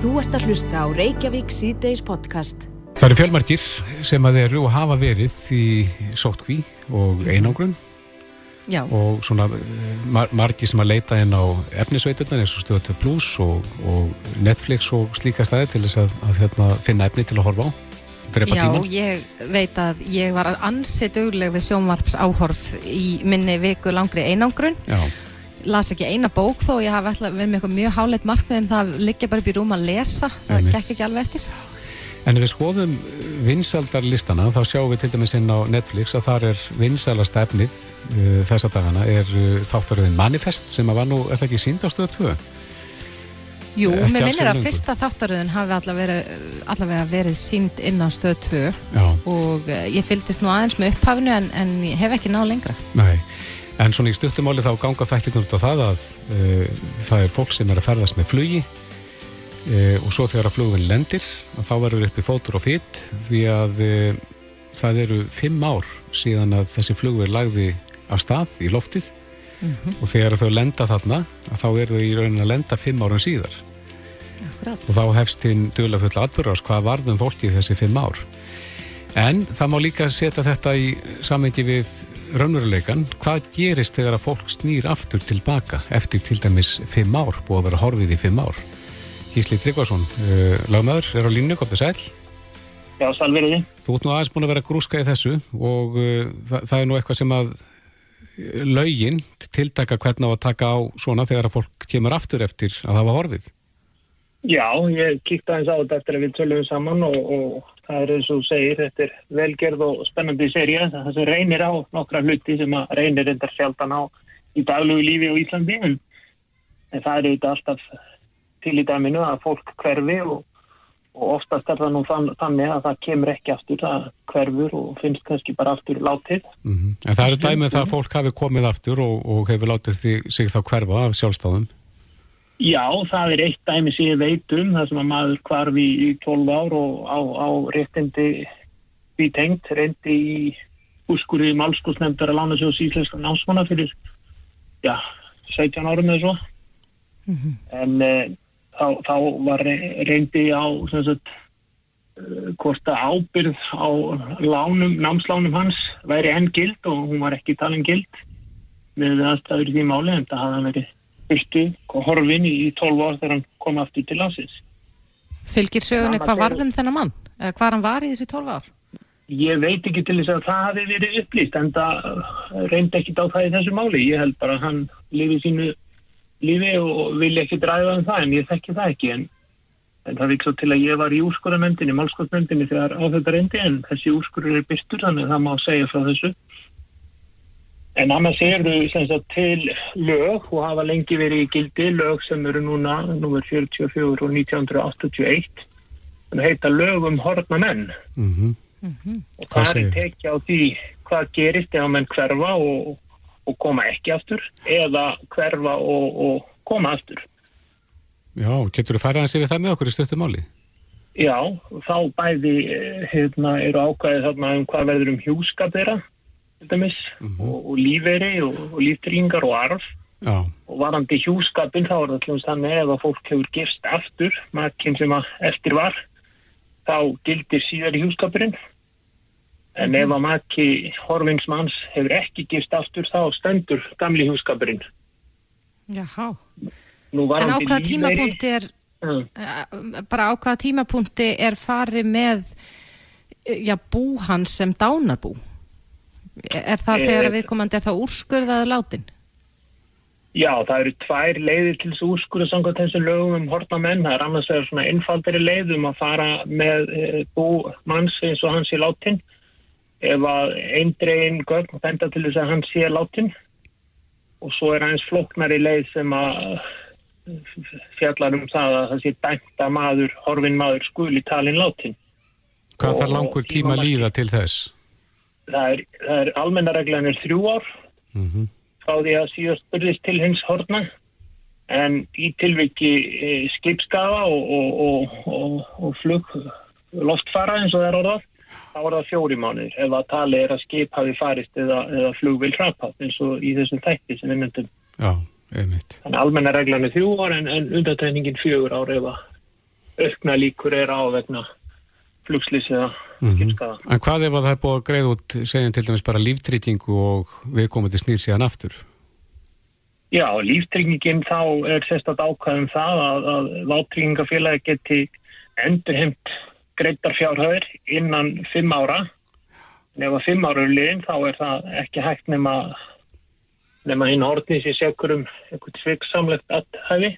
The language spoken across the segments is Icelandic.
Þú ert að hlusta á Reykjavík síðdeis podcast. Það eru fjölmarkir sem að eru og hafa verið í sótkví og einangrun. Já, og svona eh, mar margir sem að leita inn á efnisveiturnar eins og stöðu plus og, og Netflix og slíka staði til þess að, að hérna, finna efni til að horfa á. Drepa já tíman ég veit að ég var ansi dugleg við sjónvarps áhorf í minni viku langri einangrun. Já, Las ekki eina bók þó, ég alltaf verið með eitthvað mjög háleit markmið um það að liggja bara upp í rúm að lesa. Það gekk ekki alveg eftir. en ef við skoðum vinsaldarlistana þá sjáum við til dæmis inn á Netflix að þar er vinsalasta efnið uh, þessa dagana er uh, þáttaröðin Manifest sem að var nú, er það ekki sínd á stöðu 2? Jú, mér minnir að fyrsta þáttaröðun hafi allavega, allavega verið sínd inn á stöð 2 Já, og eh, ég fylgdist nú aðeins með upphafinu en, en hef ekki náð lengra. nei En svona í stuttumáli þá ganga þættirnur út á það að uh, það er fólk sem er að ferðast með flugi uh, og svo þegar að flugvinn lendir og þá verður uppi fótur og fytt því að uh, það eru fimm ár síðan að þessi flugvinn lagði af stað í loftið. Og þegar þau lenda þarna að þá eru þau í raunin að lenda fimm árum síðar. Akkurat. og þá hefst hinn duðlega fulla atbyrðars hvað varðum fólki þessi fimm ár en það má líka setja þetta í samengi við raunveruleikan hvað gerist þegar að fólk snýr aftur tilbaka eftir til dæmis fimm ár búið að vera horfið í fimm ár? Gísli Tryggvason, uh, lagmaður er á línu, kom til sæl Já, sælveriði. þú ert nú aðeins búin að vera grúska í þessu og uh, það, það er nú eitthvað sem að uh, lögin tiltaka hvernig á að taka á svona þegar að fólk kemur aftur eftir að hafa horfið Já, ég kíkti aðeins á þetta eftir að við tölum saman og, og það er eins og segir, þetta er velgerð og spennandi seria. Það sem reynir á nokkra hluti sem að reynir endar sjaldan á í daglugu lífi á Íslandi en, það er auðvitað alltaf til í dæminu að fólk hverfi og, og oftast er það nú þann, þannig að það kemur ekki aftur, það hverfur og finnst kannski bara aftur látið. Mm En það eru dæmið það að fólk hafi komið aftur og, og hefur látið sig þá hverfa af sjálfstáðum. Já, það er eitt dæmi sem ég veit um, það sem að maður hvarfi í 12 ár og á, á réttindi því tengt, reyndi í úrskurði málskóðsnefndar að lána sig á íslenska námsmanna fyrir, já, 17 árum eða svo. En uh, þá, þá var re- reyndi á, sem sagt, uh, hvort að ábyrð á lánum, námslánum hans væri enn gild og hún var ekki talin gild með aðstæður því máli en það hafði hann verið fyrstu horfin í 12 ár þegar hann kom aftur til landsins. Fylgir sögunni hvað varðum þennan mann? Hvað hann var í þessi 12 ár? Ég veit ekki til þess að það hafi verið upplýst en það reyndi ekki á það í þessu máli. Ég held bara að hann lifi sínu lífi og vilja ekki dræða um það en ég þekki það ekki en, en það vikst svo til að ég var í úrskurðarnefndinni, málskotnefndinni þegar á þetta reyndi en þessi úrskurður er byrstur þannig að það má segja frá þessu. En annars eru sem sagt, til lög og hafa lengi verið í gildi lög sem eru núna, númer 44 og 1981 sem heita lög um horfna menn Mm og Hvað það er tekið á því hvað gerist ef að menn hverfa og, og koma ekki aftur eða hverfa og, og koma aftur. Já, getur þú færið hans yfir það með okkur í stöttum máli? Já, þá bæði eh, hérna, eru ákvæðið þarna um hvað verður um hjúskap þeirra dæmis, og, og lífeyri og, og líftrýngar og arf Já, og varandi hjúskapin þá er það til þess þannig ef að fólk hefur gifst aftur makinn sem að eftir var þá gildir síðar í hjúskapurinn en ef að maki horfingsmanns hefur ekki gifst aftur þá stendur gamli hjúskapurinn Jáhá. Nú En á hvaða tímapunkti er, Mm. eh, bara á hvaða tímapunkti er farið með, eh, já, bú hans sem dánarbú? Er það Eh, þegar viðkomandi er það úrskurðaður látin? Já, það eru tvær leiðir til þess úrskurðu samkvæmt þessum lögum um hortna menn. Það er annars vegar svona einfaldari leið um að fara með e, bú manns eins og hans sé látin. Ef að eindregin gögn benda til þess að hans sé látin. Og svo er aðeins flóknari leið sem að eh, fjallar um það að það sé dæmt að maður, horfin maður skuli talin látin. hvað Og- þarf langur tíma að líða til þess? Það er, er almenna reglan er þrjú ár Mm frá því að síðast byrðist til hins horna en í tilviki e, skipskafa og, og, og, og, og flug loftfara eins og það er orðað þá er það fjóri mánuðir ef að tali er að skip hafi farist eða, eða flugvill hrapað eins og í þessum þætti sem við myndum. Já, einmitt. Þannig almenna reglan er þrjú ár en, en undatæningin fjögur ár ef að, aukna líkur er á vegna flugslýs eða Mhm. skipskaða. En hvað ef að það er búið að greiða út, segjum til dæmis bara líftrýtingu og viðkomandi snýr síðan aftur? Já, líftryggingin þá er sérstætt ákvæðum það að, að váttryggingafélagi geti endurheimt greitar fjárhæðir innan fimm ára. En ef að fimm ára er liðin þá er það ekki hægt nema, nema hinn hortnið sér sekur um eitthvað sviksamlegt aðhæfi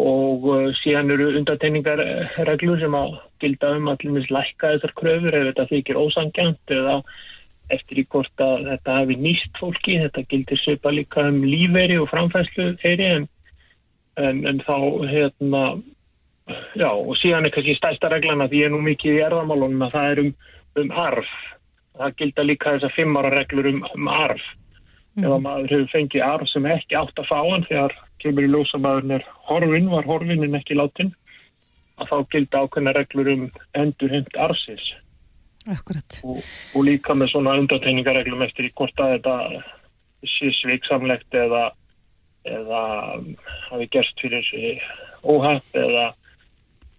og uh, síðan eru undateiningarreglur sem að gilda um dæmis lækka þessar kröfur ef þetta þykir ósangjant eða eftir í hvort að þetta hefði nýst fólki, þetta gildir svipa líka um lífeyri og framfæslu þeirri en, en, en þá hérna já og síðan er kannski stærsta reglana því ég er nú mikið í erðamálunum að það er um, um arf. Það gilda líka þessar fimm ára reglur um, um arf. Ef að maður hefur fengið arf sem ekki átt að fá hann þegar kemur í ljósa maðurinn er horfin, var horfin en ekki látin að þá gilda ákveðna reglur um endurheimt arfsins Akkurat. og, og líka með svona undateiningareglum eftir í hvort að þetta sé sviksamlegt eða eða hafi gerst fyrir óhatt eða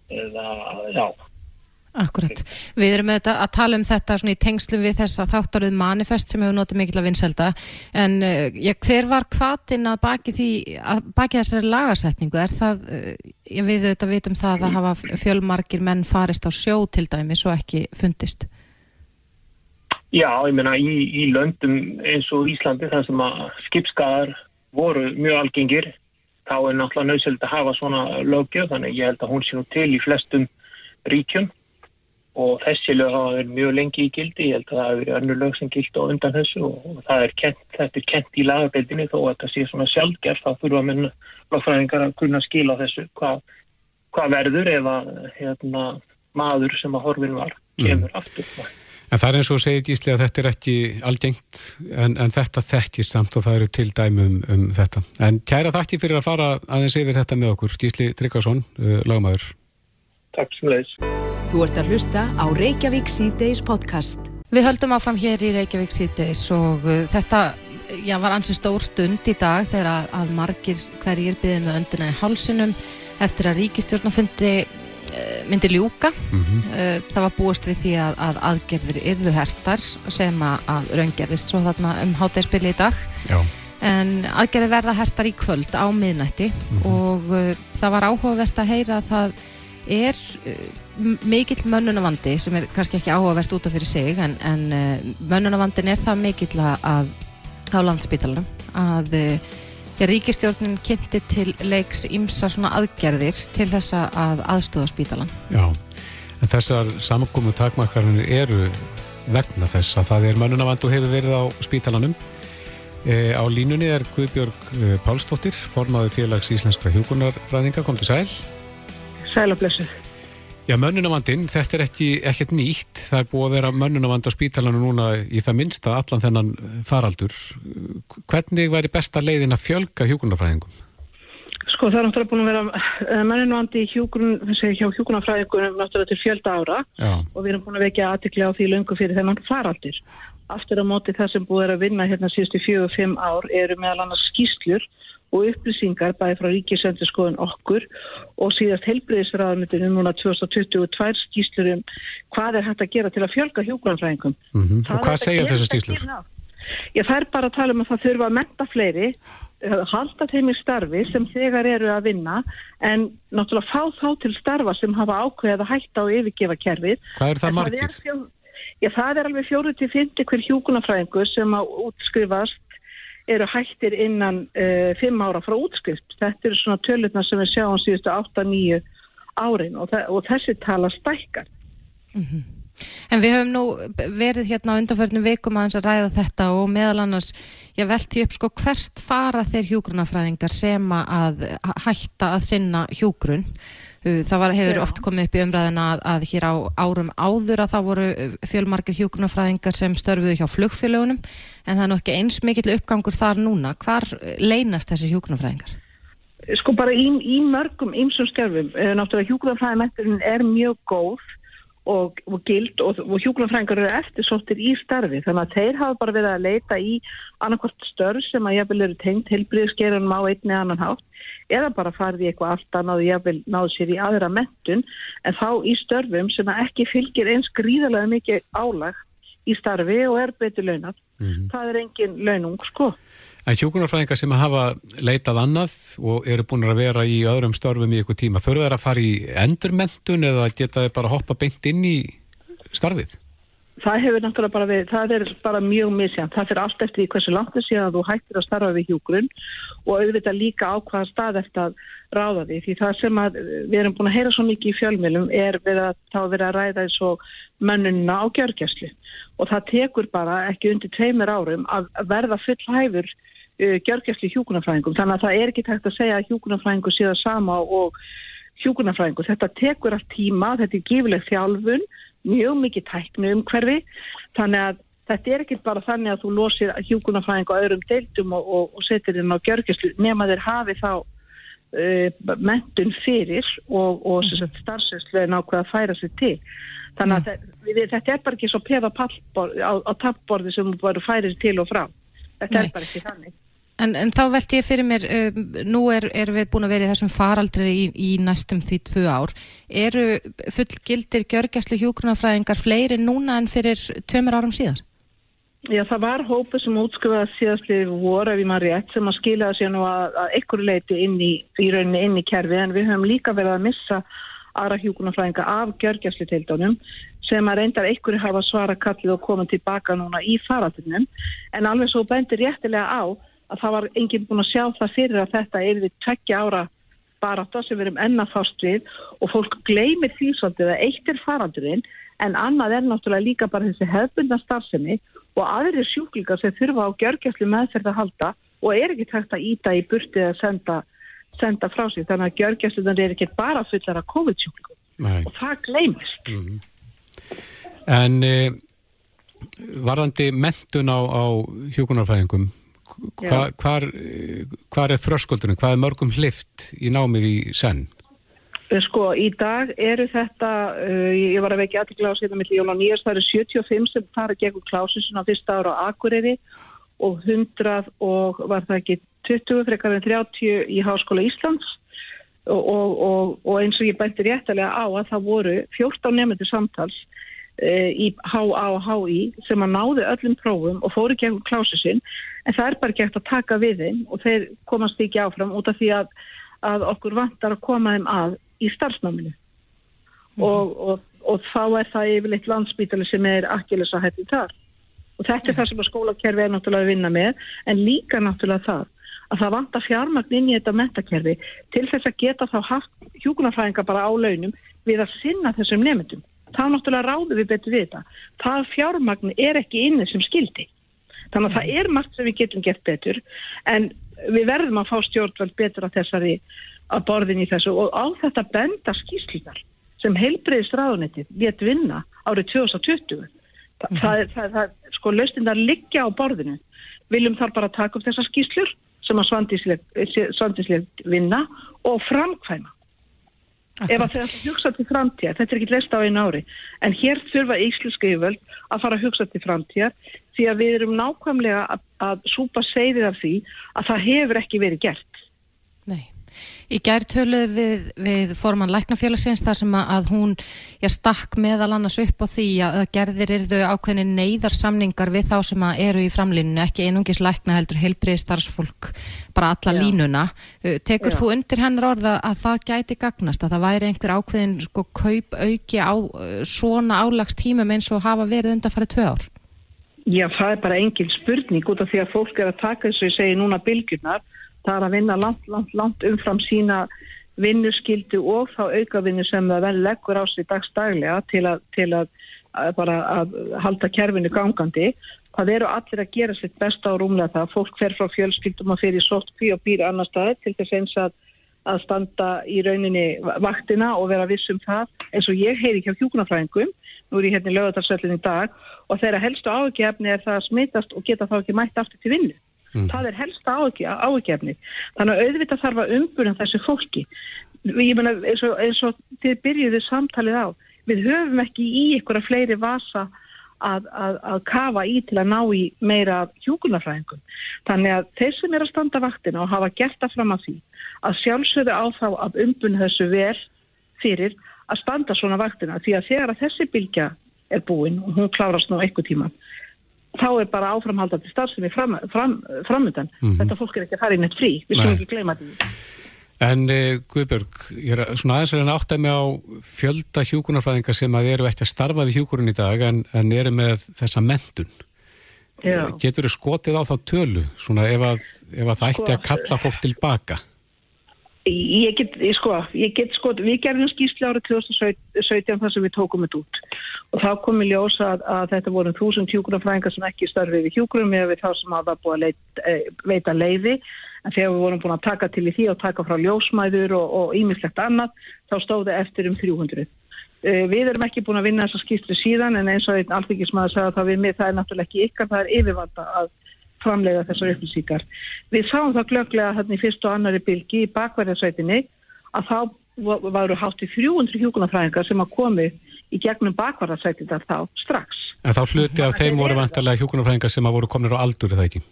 eða, já Akkurat. Við erum auðvitað að tala um þetta í tengslu við þessa þáttaröð manifest sem hefur notið mikill að vinselda en uh, já, hver var kvatin að baki því, að baki þessari lagasetningu? Er það, ég við auðvitað vitum það að hafa fjölmargir menn farist á sjó til dæmi svo ekki fundist? Já, ég meina í, í löndum eins og Íslandi þar sem að skipskaðar voru mjög algengir þá er náttúrulega nöðsöld að hafa svona lögjöf þannig ég held að hún sé nú til í flestum ríkjum og þessi lög hafa verið mjög lengi í gildi ég held að það hafi verið önnur lög sem gilt á undan þessu og, það er kent, þetta er kent í lagabeldinni þó að þetta sé svona sjálfgerð þá þurfa að minna lagfræðingar að kunna skila þessu hvað hva verður ef að hérna, maður sem að horfin var kemur mm. aftur En það er eins og segir Gísli að þetta er ekki algengt en, en þetta þekkist samt og það eru til dæmi um, um þetta. En kæra þakki fyrir að fara aðeins yfir þetta með okkur. Gísli Tryggvason, uh, lagmaður. Takk sem leiðis. Þú ert að hlusta á Reykjavík C-Days podcast. Við höldum áfram hér í Reykjavík síðdeis og uh, þetta já, var ansi stór stund í dag þegar að, að margir hverjir byggði með öndina í hálsinum eftir að ríkistjórnafundi myndi ljúka. Mm -hmm. Það var búist við því að, að aðgerðir yrðu hertar sem að, að raungerðist svo þarna um hátæðspili í dag. Já. En aðgerðir verða hertar í kvöld á miðnætti mm -hmm. og uh, það var áhugavert að heyra að það er uh, mikill mönnunavandi sem er kannski ekki áhugavert út af fyrir sig en, en uh, mönnunavandin er það mikill að á landsbítalunum að Já, ríkistjórnin kynnti til leiks ymsa svona aðgerðir til þessa að aðstóða spítalan. Já, en þessar samkomu takmarkarnir eru vegna þess að það er mönnunavand og hefur verið á spítalanum. E, á línunni er Guðbjörg e, Pálsdóttir, formaður félags íslenskra hjókunarfræðinga, kom til sæl. Sæl og blessuð. Já, mönnunavandin, þetta er ekki, ekkert nýtt. Það er búið að vera mönnunavand á spítalanu núna í það minnsta allan þennan faraldur. Hvernig væri besta leiðin að fjölga hjókunarfræðingum? Sko það er náttúrulega búin að vera mönnunavandi hjúgrun, hjá hjókunarfræðingum náttúrulega til fjölda ára Já. og við erum búin að vekja aðtikli á því löngu fyrir þennan faraldur. Aftur á móti það sem búið er að vinna hérna síðustu fjögur og fimm ár eru meðal annars skýslur og upplýsingar bæði frá ríkisendurskoðun okkur og síðast heilbriðisraðanutinu núna 2022 skýslur um hvað er hægt að gera til að fjölga hjókunarfræðingum. Mm -hmm. Og hvað segja þessu skýslur? Já, það er bara að tala um að það þurfa að menta fleiri, halda þeim í starfi sem þegar eru að vinna en náttúrulega fá þá til starfa sem hafa ákveðið að hætta og yfirgefa kerfið. Hvað er það margir? Það er. Já, það er alveg fjóru til fyndi hver hjókunarfræðingur sem að útskrifast eru hættir innan uh, fimm ára frá útskrift. Þetta eru svona tölurna sem við sjáum síðustu 8-9 árin og, og þessi tala stækkar. Mm -hmm. En við höfum nú verið hérna á undanförnum vikum aðeins að ræða þetta og meðal annars ég velti upp sko hvert fara þeir hjúgrunafræðingar sem að hætta að sinna hjúgrun. Það var, hefur Já. oft komið upp í umræðina að, að hér á árum áður að það voru fjölmarkir hjúgrunafræðingar sem störfuðu hjá flugfélagunum en það er nú ekki eins mikill uppgangur þar núna. Hvar leynast þessi hjúgrunafræðingar? Sko bara í, í mörgum ýmsum störfum. Náttúrulega hjúgrunafræðimætturinn er mjög góð og, og gild og, og hjúgrunafræðingar eru eftirsóttir í starfi þannig að þeir hafa bara verið að leita í annarkort störf sem að jafnvel eru tengt helbriðskerunum á einni annan hátt eða bara farið í eitthvað allt annað og jafnvel náðu sér í aðra mentun en þá í störfum sem ekki fylgir eins gríðarlega mikið álag í starfi og er betur launat. Mm -hmm. Það er engin launung sko. En hjókunarfræðingar sem hafa leitað annað og eru búin að vera í öðrum störfum í ykkur tíma, þurfa þeir að fara í endurmentun eða geta þeir bara hoppa beint inn í starfið? Það hefur náttúrulega bara verið, það er bara mjög misjant. Það fyrir allt eftir í hversu langt þessi að þú hættir að starfa við hjógrun og auðvitað líka á hvaða stað eftir að ráða því. Því það sem við erum búin að heyra svo mikið í fjölmjölum er við að þá verið að ræða eins og mönnuna á gjörgjæslu og það tekur bara ekki undir tveimur árum að verða full hæfur gjörgjastli hjúkunarfræðingum þannig að það er ekki tægt að segja að hjúkunarfræðingu séða sama og hjúkunarfræðingu þetta tekur allt tíma, þetta er gífileg þjálfun, mjög mikið tæknu um hverfi, þannig að þetta er ekki bara þannig að þú losir hjúkunarfræðingu á öðrum deildum og, og, og setir inn á gjörgjastli nema þeir hafi þá uh, mentun fyrir og, og mm. starfsveitslegin á hvað að færa sér til þannig að mm. við, þetta er bara ekki svo pallborð á, á tappborði sem bara færir til og frá þetta Nei. er bara ekki þannig En, en þá veldi ég fyrir mér, uh, nú er, er við búin að vera í þessum faraldri í, í næstum því tvö ár. Eru fullgildir gjörgjæslu hjókrunafræðingar fleiri núna en fyrir tveimur árum síðar? Já, það var hópu sem útskrifaði síðastlið voru ef ég maður rétt sem að skilaði sér nú að, að ekkur leiti inn í, í rauninni inn í kerfi en við höfum líka verið að missa aðra hjókrunafræðinga af gjörgjæslu teildónum sem að reyndar einhverju hafa svara kallið og koma tilbaka núna í faraldrinum en alveg svo bendir réttilega á að það var enginn búin að sjá það fyrir að þetta er við tveggja ára barata sem við erum ennafást við og fólk gleymir því svolítið að eitt er faraldrin en annað er náttúrulega líka bara þessi hefbundna starfsemi og aðrir sjúklingar sem þurfa á gjörgjæslu meðferð að halda og er ekki tægt að íta í burtið að senda, senda frá sig þannig að gjörgjæslunar er ekki bara fullar af COVID-sjúklingum og það gleymist. Mm -hmm. En e, varðandi mentun á, á hjókunarfæðingum, hva, hvar, hvar er þröskuldunum? Hvað er mörgum hlift í námið í senn? Eh, sko, í dag eru þetta, uh, ég var að vekja aðtikla á síðan millir jól og nýjast, það eru 75 sem fara gegn klásinsun á fyrsta ára á Akureyri og 100 og var það ekki 20 frekar en 30 í Háskóla Íslands og, og, og, og eins og ég bætti réttilega á að það voru 14 nefndir samtals uh, í HA og HI sem að náðu öllum prófum og fóru gegn klásusinn en það er bara gert að taka við þeim og þeir komast ekki áfram út af því að, að okkur vantar að koma þeim að í starfsnáminu mm. og, og þá er það yfirleitt landsbítali sem er akkilis að hætti þar og þetta er það sem að skólakerfi er náttúrulega að vinna með en líka náttúrulega það að það vanta fjármagn inn í þetta metakerfi til þess að geta þá haft hjúkunarfræðinga bara á launum við að sinna þessum nefndum. Það náttúrulega ráður við betur við þetta. Það fjármagn er ekki inni sem skildi. Þannig að það er margt sem við getum gett betur en við verðum að fá stjórnveld betur að þessari að borðin í þessu og á þetta benda skýslunar sem heilbreyðist ráðunettið get vinna árið 2020. Þa, mm -hmm. það, það, það, sko, lausnindar liggja á borðinu. Viljum þar bara taka upp þessar skýslur sem að svandislega vinna og framkvæma. Akkurat. Ef að það hugsa til framtíðar, þetta er ekki lest á einu ári, en hér þurfa íslenska yfirvöld að fara að hugsa til framtíðar því að við erum nákvæmlega að, að súpa segðið af því að það hefur ekki verið gert. Í gær töluð við, við forman læknafélagsins þar sem að hún já, stakk meðal annars upp á því að gerðir eru þau ákveðin neyðarsamningar við þá sem eru í framlínunu, ekki einungis lækna heldur heilbrið starfsfólk, bara alla já. línuna. Tekur já. þú undir hennar orða að það gæti gagnast, að það væri einhver ákveðin sko kaup auki á svona álagstímum eins og hafa verið undan farið tvö ár? Já, það er bara engin spurning út af því að fólk er að taka þess að ég segi núna bylgjurnar það er að vinna langt, langt, langt umfram sína vinnuskildu og þá aukavinnu sem það vel leggur á sig dagstaglega til að, til að, að bara að halda kerfinu gangandi. Það eru allir að gera sitt besta á rúmlega það. Fólk fer frá fjölskyldum að fyrir sótt og býra annar staði til þess eins að, að standa í rauninni vaktina og vera vissum það eins og ég heyri hjá hjúkunafræðingum, nú er ég hérna í lögadagsvellin í dag og þeirra helstu ágefni er það að smitast og geta þá ekki mætt aftur til vinnu. Mm. Það er helst ágefni. Þannig að auðvitað þarf að umbuna þessu fólki. Ég menna eins og, eins og þið byrjuðu samtalið á. við höfum ekki í ykkur að fleiri vasa að, að, að kafa í til að ná í meira hjúkunarfræðingum. Þannig að þeir sem er að standa vaktina og hafa gert það fram að því að sjálfsögðu á þá að umbun þessu vel fyrir að standa svona vaktina því að þegar að þessi bylgja er búin og hún klárast nú eitthvað tíma þá er bara áframhaldandi starfsemi fram, fram, framöndan. Mm -hmm. Þetta fólk er ekki að fara inn eitt frí, við sem ekki gleyma því. En uh, Guðbjörg, ég er svona aðeins að átta mig á fjölda hjúkunarfræðingar sem að eru ekki að starfa við hjúkurinn í dag en, en eru með þessa mentun. Já. Getur þau skotið á þá tölu, svona ef að, ef að það ætti að sko, kalla fólk tilbaka? Ég get, ég sko, ég get sko, við gerðum skýrsli árið 2017 þar sem við tókum þetta út og þá kom við ljósa að, að þetta voru þúsund hjúkurafræðingar sem ekki starfið við hjúkurum eða við þá sem hafa búið að leit, e, veita leiði en þegar við vorum búin að taka til í því og taka frá ljósmæður og ímislegt annað þá stóði eftir um 300. E, við erum ekki búin að vinna þessa skýrsli síðan en eins og einn alþyggismæður sagði að það við með það er náttúrulega ekki ykkar, það er yfirvalda að framlega þessar upplýsingar. Við sáum það glögglega hérna í fyrst og annari bylgi í bakverðarsveitinni að þá varu hátt í 300 hjókunarfræðingar sem að komi í gegnum bakverðarsveitinnar þá strax. En þá hluti af þeim voru vantarlega hjókunarfræðingar sem að voru kominir á aldur eða ekki?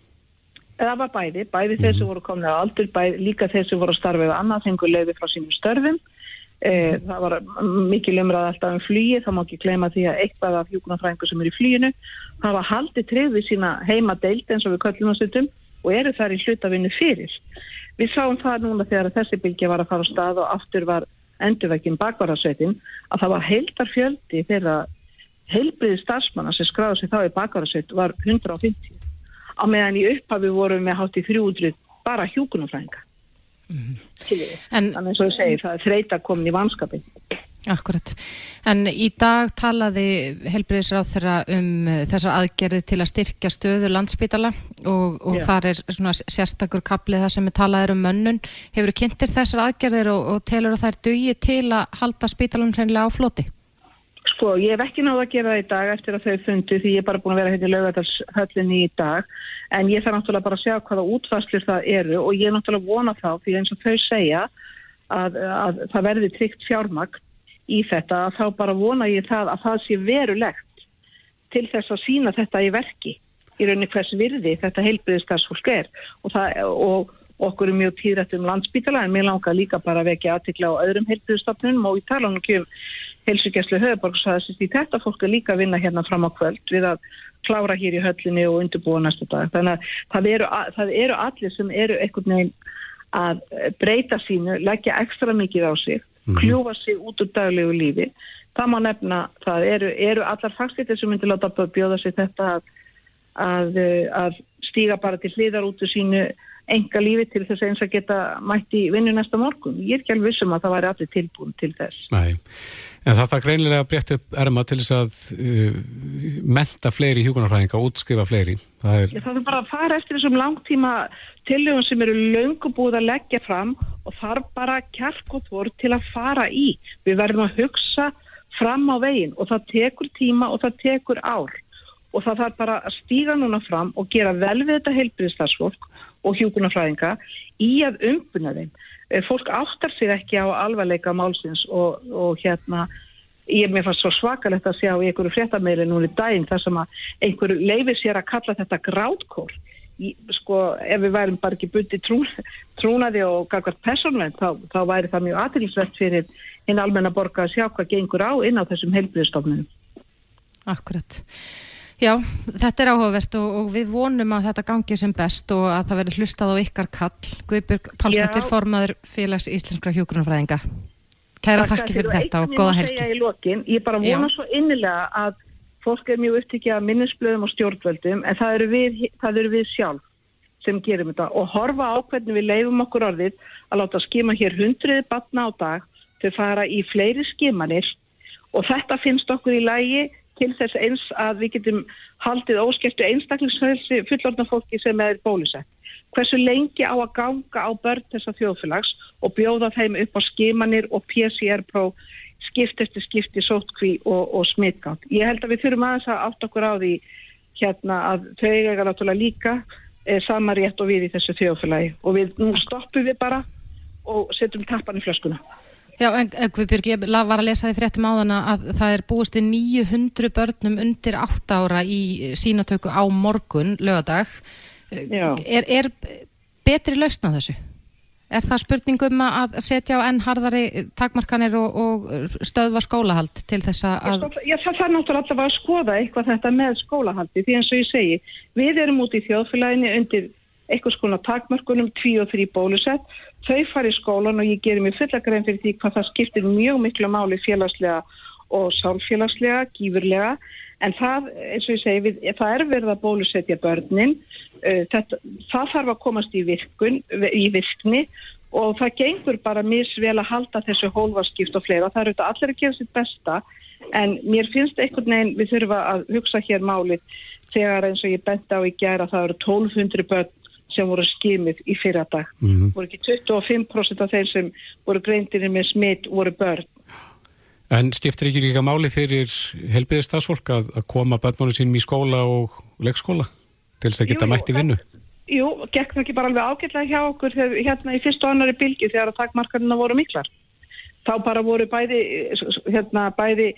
Það var bæði, bæði mm -hmm. þeir sem voru kominir á aldur, bæði, líka þeir sem voru að starfa við annað, þengur leiði frá sínum störfum það var mikið lemrað alltaf um flýi, það má ekki gleyma því að eitthvað af hjúkunarfræðingur sem er í flýinu hafa haldið treyð við sína heima deilt eins og við köllum á stundum og eru þar í hlutavinnu fyrir. Við sáum það núna þegar þessi bylgi var að fara á stað og aftur var endurvekkin bakvarasveitin að það var heildar fjöldi þegar heilbriði starfsmanna sem skráði sig þá í bakvarasveit var 150 á meðan í upphafi vorum við hátt í 300 bara hjúkunarfræðinga. Mm. En, Þannig að það er þreita komin í vanskapin. Akkurat. En í dag talaði helbriðisráð þeirra um uh, þessar aðgerði til að styrkja stöðu landsbítala og, og þar er svona sérstakur kaplið það sem er talaður um mönnun. Hefur kynntir þessar aðgerðir og, og telur að það er dögi til að halda spítalun hreinlega á floti? Sko, ég hef ekki náða að gera það í dag eftir að þau fundu því ég er bara búin að vera hérna í laugadalshöllinni í dag. En ég þarf náttúrulega bara að sjá hvaða útfæslir það eru og ég er náttúrulega vona þá því eins og þau segja að, að það verði tryggt fjármagn í þetta að þá bara vona ég það að það sé verulegt til þess að sína þetta í verki. Í rauninni hvers virði þetta heilbriðistarsfólk er. Og, það, og okkur er mjög týrætt um landsbítala en mér langar líka bara að vekja aðtikla á öðrum heilbriðistofnunum og í talanum ekki heilsugjæslu höfuborgsæðisist í þetta fólk er líka að vinna hérna fram á kvöld við að klára hér í höllinni og undirbúa næsta dag. Þannig að það eru, það eru allir sem eru einhvern veginn að breyta sínu, leggja ekstra mikið á sig, mm -hmm. kljúfa sig út úr daglegu lífi. Það má nefna, það eru, eru allar fagstíðir sem myndir láta bjóða sig þetta að, að, að stíga bara til hliðar út úr sínu enga lífi til þess að eins að geta mætti vinnu næsta morgun. Ég er ekki alveg vissum að það væri allir tilbúin til þess. Nei. En það það greinlega breytt upp erma til þess að uh, menta fleiri hjúkunarfræðinga og útskrifa fleiri. Það er... það er bara að fara eftir þessum langtíma tilögum sem eru löngu búið að leggja fram og þarf bara kjark og þvort til að fara í. Við verðum að hugsa fram á veginn og það tekur tíma og það tekur ár. Og það þarf bara að stíga núna fram og gera vel við þetta heilbriðstarfsfólk og hjúkunarfræðinga í að umbuna þeim. Eh, fólk áttar sig ekki á alvarleika málsins og, og hérna ég er mér fannst svo svakalegt að sjá í einhverju fréttameili núni dægin þar sem að einhverju leifir sér að kalla þetta grátkór. Sko ef við værum bara ekki búin trún, trúnaði og gagvart personvend þá, þá væri það mjög aðrilsvert fyrir hinn almenna borga að sjá hvað gengur á inn á þessum heilbríðstofnunum Akkurat Já, þetta er áhugavert og, og við vonum að þetta gangi sem best og að það verður hlustað á ykkar kall. Guðbjörg Pálsdóttir, formaður félags íslenskra hjókunarfræðinga. Kæra þakki fyrir þetta og goða helgi. Ég, ég bara vona Já. svo innilega að fólk er mjög upptikið að minnisblöðum og stjórnvöldum en það eru við, það eru við sjálf sem gerum þetta og horfa á hvernig við leifum okkur orðið að láta skima hér hundriði batna á dag til að fara í fleiri skimanir og þetta finnst okkur í lægi til þess eins að við getum haldið óskæftu einstaklingsfælsi fullorðna fólki sem er bólusett. Hversu lengi á að ganga á börn þessa þjóðfélags og bjóða þeim upp á skimanir og PCR-próf skipt eftir skipti sótkví og, og smitgátt. Ég held að við þurfum aðeins að átt okkur á því hérna að þau eiga náttúrulega líka e, sama rétt og við í þessu þjóðfélagi og við nú stoppum við bara og setjum tappan í flöskuna. Já, en Guðbjörg, ég var að lesa því fréttum á þann að það er búist við 900 börnum undir 8 ára í sínatöku á morgun, lögadag. Er, er betri lausna þessu? Er það spurningum að setja á enn harðari takmarkanir og, og stöðva skólahald til þess að... Já, það þarf náttúrulega alltaf að skoða eitthvað þetta með skólahaldi því eins og ég segi, við erum út í þjóðfélaginu undir eitthvað skona takmarkunum, tví og þrý bólusett, þau fari í skólan og ég gerir mér fulla grein fyrir því hvað það skiptir mjög miklu máli félagslega og sálfélagslega, gífurlega, en það, eins og ég segi, við, það er verið að bólusetja börnin, uh, þetta, það þarf að komast í, virkun, í virkni og það gengur bara misvel að halda þessu hólfaskipt og fleira, það eru þetta allir að gera sitt besta, en mér finnst einhvern veginn við þurfum að hugsa hér málið þegar eins og ég benda á í gera það eru 1200 börn sem voru skimið í fyrra dag. Mm -hmm. voru ekki 25% af þeir sem voru greintinni með smitt voru börn. En skiptir ekki líka máli fyrir helbiðið stafsfólk að, að koma börnunum sínum í skóla og leikskóla til þess að geta jú, mætti vinnu? Jú, gekk það ekki bara alveg ágætlega hjá okkur þegar, hérna í fyrst og annari bylgi þegar að takmarkarna voru miklar. Þá bara voru bæði, hérna, bæði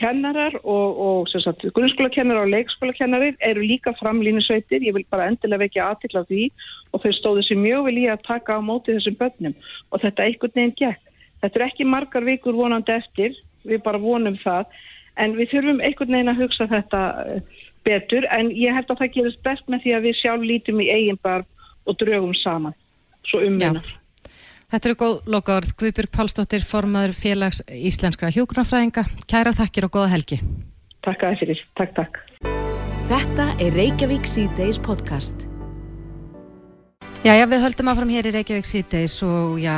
kennarar og, og sagt, grunnskólakennarar og leikskólakennarir eru líka framlýnisveitir, ég vil bara endilega vekja aðtilla því og þau stóðu sér mjög vel í að taka á móti þessum börnum. Og þetta einhvern veginn gekk. Þetta er ekki margar vikur vonandi eftir, við bara vonum það. En við þurfum einhvern veginn að hugsa þetta eh, betur. En ég held að það gerist best með því að við sjálf lítum í eigin barn og draugum saman, svo umvinnar. Þetta eru góð lokaord. Guðbjörg Pálsdóttir, formadur félags íslenskra hjókunarfræðinga. Kæra þakkir og góða helgi. Takk að þið fyrir. Takk, takk. Þetta er Reykjavík C-Days podcast. Já, já, við höldum áfram hér í Reykjavík síðdeis og já,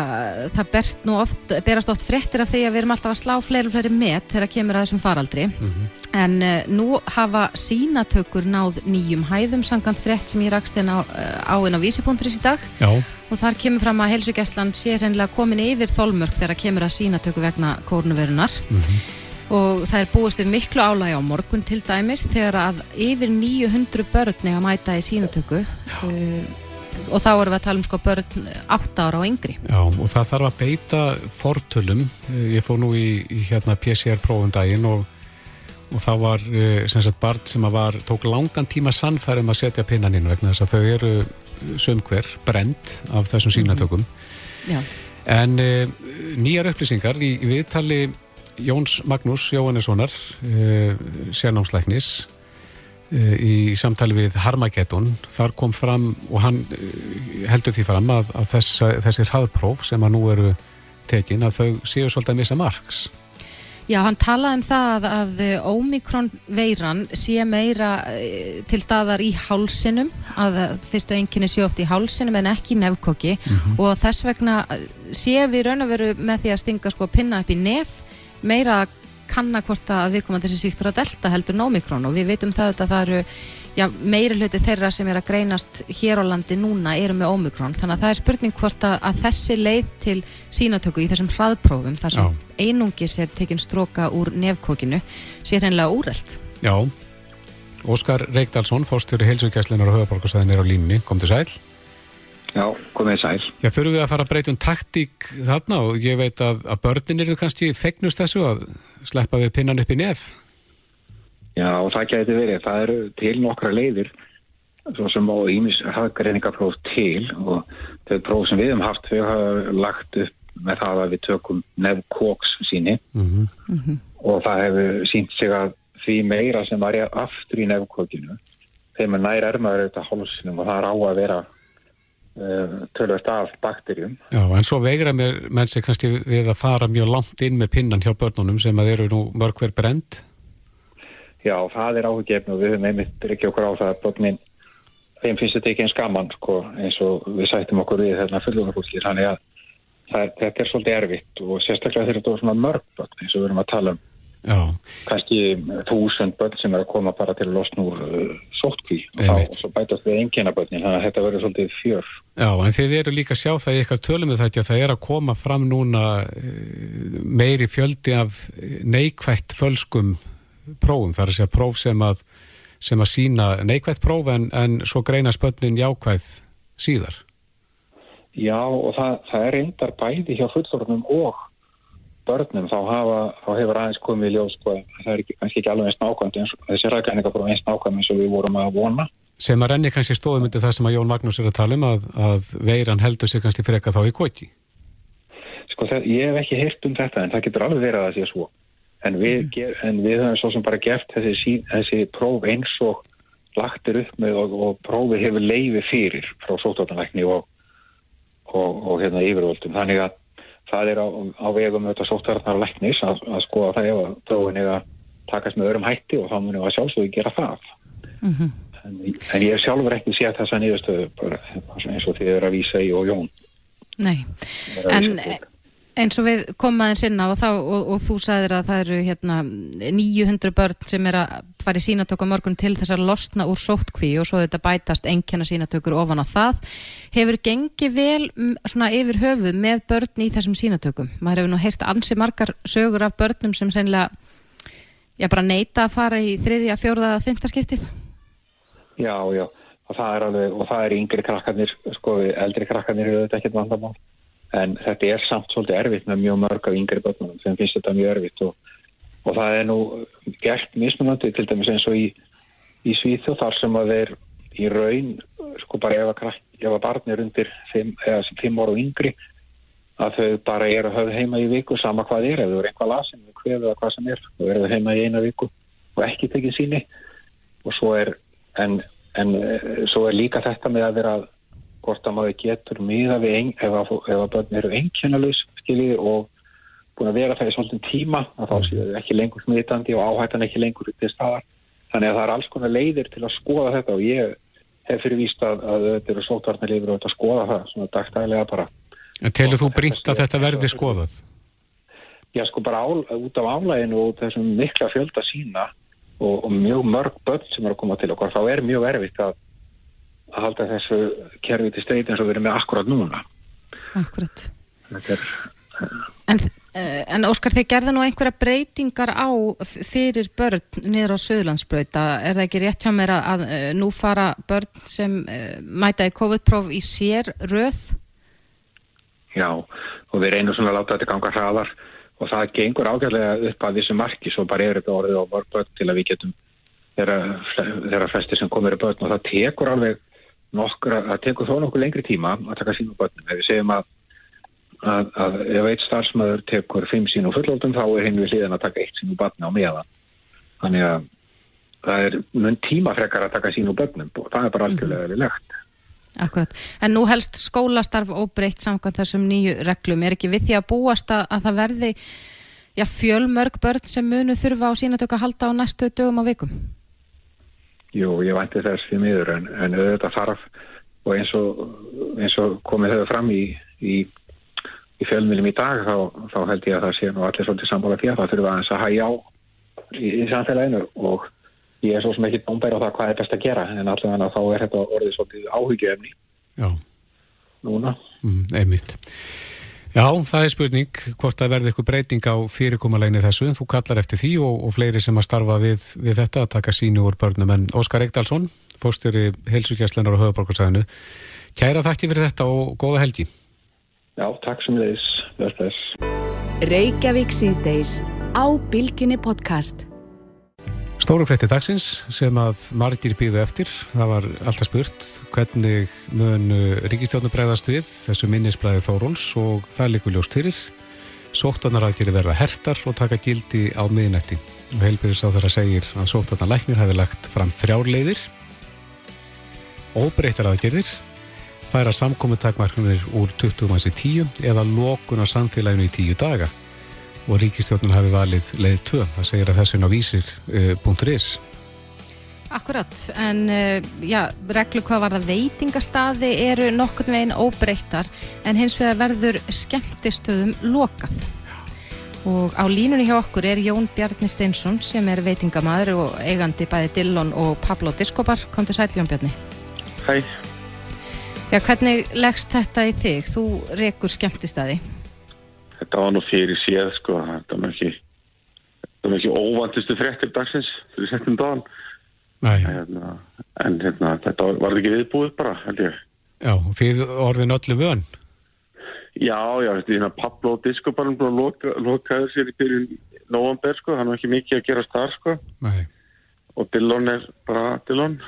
það oft, berast oft frettir af því að við erum alltaf að slá fleiri og fleiri met þegar kemur að þessum faraldri. Mm -hmm. En uh, nú hafa sínatökur náð nýjum hæðum sangant frett sem ég rakst hérna á einn á vísipunkturis í dag. Já. Og þar kemur fram að helsugæslan sé hreinlega komin yfir þólmörk þegar kemur að sínatöku vegna kórnuverunar. Mm -hmm. Og það er búist við miklu álægi á morgun til dæmis þegar að yfir 900 börn nega mæta í sínatöku. Uh, og þá erum við að tala um sko börn 8 ára og yngri. Já, og það þarf að beita fortölum. Ég fór nú í, í hérna PCR-prófum daginn og, og það var eh, sem sagt barn sem var, tók langan tíma sannfærum að setja pinnan inn vegna þess að þau eru sömkver brend af þessum sínatökum. Já. En e, nýjar upplýsingar í, í viðtali Jóns Magnús Jóhannessonar, e, sérnámslæknis, Eh, í samtali við Harmageddon þar kom fram og hann heldur því fram að, að þess, þessi hraðpróf sem að nú eru tekin að þau séu svolítið að missa margs Já, hann talaði um það að Omikron veiran sé meira eh, til staðar í hálsinum að fyrstu enginni sé oft í hálsinum en ekki í nefnkóki mm -hmm. og þess vegna sé við raun og veru með því að stinga sko pinna upp í nef meira kanna hvort að við komum að þessi síktur að delta heldur nómikrón og við veitum það að það eru já, meiri hluti þeirra sem er að greinast hér á landi núna eru með ómikrón þannig að það er spurning hvort að, að þessi leið til sínatöku í þessum hraðprófum þar sem já. einungis er tekinn stróka úr nefkókinu sé hreinlega úreld Já, Óskar Reykdalsson fórstjóri heilsugjæslinar á höfaborgarsæðin er á línni, kom til sæl Já, komið sæl. Já, þurfum við að fara að breyta um taktík þarna og ég veit að, að börnin eru kannski fegnust þessu að sleppa við pinnan upp í nef. Já, og það geti verið. Það eru til nokkra leiðir svo sem á ímis hafðgreiningapróf til og þau próf sem við hefum haft þau hafa lagt upp með það að við tökum nefnkóks síni mm -hmm. Mm -hmm. og það hefur sínt sig að því meira sem var ég aftur í nefnkókinu þeim er nær ermaður auðvitað hálfsinum og það er á að vera Eh, tölvast af bakterjum. Já, en svo veigra mér menn sig kannski við að fara mjög langt inn með pinnan hjá börnunum sem að eru nú mörg hver brend? Já, það er áhuggefn og við höfum einmitt ekki okkur á það að börnin, þeim finnst þetta ekki eins gaman sko, eins og við sættum okkur við þarna fullunarfólki, þannig að er, þetta er svolítið erfitt og sérstaklega þegar þetta er svona mörg börn eins og við höfum að tala um. Já. kannski þúsund börn sem er að koma bara til að losna úr uh, sótkví og þá svo bætast við engina börnin þannig að þetta verður svolítið fjör. Já, en þið eru líka að sjá það í eitthvað tölum með þetta að það er að koma fram núna uh, meiri fjöldi af neikvægt fölskum prófum, það er að segja próf sem að sem að sína neikvægt próf en, en svo greina spönnin jákvæð síðar Já, og það, það er reyndar bæði hjá fullorðnum og börnum þá, hafa, þá hefur aðeins komið í ljós sko, það er ekki, kannski ekki alveg eins nákvæmt eins og þessi ræðgæningapróf eins nákvæmt eins og við vorum að vona. Sem að renni kannski stóðum undir það sem að Jón Magnús er að tala um að, að veiran heldur sig kannski freka þá í koti. Sko það, ég hef ekki heyrt um þetta en það getur alveg verið að það sé svo. En við, mm. ger, en við höfum svo sem bara gert þessi, þessi próf eins og lagtir upp með og, og prófið hefur leiði fyrir frá sóttátanlækni og, og, og hérna yfirvöldum. Þannig að það er á, á vegum þetta sóttarnar læknis að, að skoða það ef að prófin er að takast með örum hætti og þá munum við að sjálfsögðu gera það. Mm -hmm. en, en ég hef sjálfur ekki séð þessa nýðustöðu eins og þið eru að vísa í og Jón. Nei, en eins og við komaðin sinna og, þá, og, og þú sagðir að það eru hérna, 900 börn sem er að fara í sínatöku morgun til þess að losna úr sóttkví og svo þetta bætast engjana sínatökur ofan á það. Hefur gengið vel svona yfir höfuð með börn í þessum sínatökum? Maður hefur nú heyrt ansi margar sögur af börnum sem sennilega já, bara neyta að fara í þriðja, fjóruða eða fymtaskiptið? Já, já, og það er alveg, og það er yngri krakkarnir, sko, eldri krakkarnir hefur þetta ekkert vandamál en þetta er samt svolítið erfitt með mjög mörg af yngri börnum sem finnst þetta mjög erfitt og, og það er nú gert mismunandi til dæmis eins og í, í Svíþjóð þar sem að þeir í raun sko bara ef að, ef að barn er undir 5 ára og yngri að þau bara eru að höfða heima í viku sama hvað er, ef þau eru einhvað lasin eða hvað sem er, þau eru heima í eina viku og ekki tekið síni og svo er en, en svo er líka þetta með að vera hvort að maður getur miða við ein, ef að, að börn eru einkennalus skiljið og búin að vera það í svolítið tíma að þá séu þau ekki lengur smitandi og áhættan ekki lengur til staðar. Þannig að það er alls konar leiðir til að skoða þetta og ég hef fyrir víst að, að þetta eru sótvarnarleifur og að skoða það svona dagstæðilega bara. En telur þú brínt að þetta verði skoðað? Já sko bara á, út af álæginu og þessum mikla fjölda sína og, og mjög mörg börn sem eru að koma til okkar þá er mjög erfitt að að halda þessu kerfi til streyt eins og við erum með akkurat núna. Akkurat. Er, en, eh, en Óskar, þið gerða nú einhverja breytingar á fyrir börn niður á Suðlandsbröita. Er það ekki rétt hjá mér að, að eh, nú fara börn sem uh, mæta í COVID-próf í sér röð? Já, og við reynum svona að láta þetta ganga hraðar og það gengur ágæðlega upp að þessu marki svo bara er þetta orðið á börn til að við getum þeirra flesti sem komir í börn og það tekur alveg nokkra, það tekur þó nokkuð lengri tíma að taka sín úr börnum. Ef við segjum að, að, að ef eitt starfsmöður tekur fimm sín úr fullóldum þá er hinn við hliðan að taka eitt sín úr börnum á meðan. Þannig að það er mun tímafrekar að taka sín úr börnum og það er bara algjörlega mm -hmm. legt. Akkurat. En nú helst skólastarf óbreytt samkvæmt þessum nýju reglum. Er ekki við því að búast að, að það verði já, fjölmörg börn sem munu þurfa á sínatöku að halda á næstu dögum á vikum? Jú, ég vænti þess því miður en, en auðvitað þarf og eins og, eins og komið þau fram í, í, í fjölmjölum í dag þá, þá held ég að það sé nú allir svolítið sammála því að það þurfa aðeins að hægja á í, í samfélaginu og ég er svo sem ekki bómbæri á það hvað er best að gera en allavega þá er þetta orðið svolítið áhyggjöfni núna. Mm, einmitt. Já, það er spurning hvort það verði eitthvað breyting á fyrirkomalegni þessu, þú kallar eftir því og, og fleiri sem að starfa við, við þetta að taka sínu úr börnum, en Óskar Eikdalsson fórstjóri helsugjæslenar og höfuborgarsæðinu, kæra þakki fyrir þetta og góða helgi. Já, takk sem leiðis, verðs Reykjavík síðdeis á Bilginni podcast Stóru frétti dagsins sem að margir býðu eftir. Það var alltaf spurt hvernig mun ríkistjónu bregðast við þessu minnisblæði Þóróls og það líka ljóst fyrir. Sóttarnaræðgeri verða hertar og taka gildi á miðinetti. Og heilbyrðis á þeirra segir að sóttarnarlæknir hafi lagt fram þrjárleiðir, óbreytar aðgerðir, færa samkominntakmarknir úr 20 manns í 10 eða lókun á samfélaginu í 10 daga og ríkistjórnum hafi valið leið 2. Það segir að þessin á vísir.is. Akkurat, en uh, já, reglu hvað var það veitingastaði eru nokkurn veginn óbreyttar en hins vegar verður skemmtistöðum lokað. Og á línunni hjá okkur er Jón Bjarni Steinsson sem er veitingamæður og eigandi bæði Dillon og Pablo Discobar. Kom til sæl Jón Bjarni. Hæ. Já, hvernig leggst þetta í þig? Þú rekur skemmtistæði þetta var nú fyrir séð sko, þetta var ekki þetta var ekki óvantistu frektir dagsins fyrir setjum dagan hérna, en hérna, þetta var ekki viðbúið bara, held ég Já, því orðin öllu vön Já, já, þetta er hérna Pablo Discobarn búin að loka, lokaður sér í byrjun november, sko, hann var ekki mikið að gera starf, sko. Nei. Og Dillon er bara Dillon.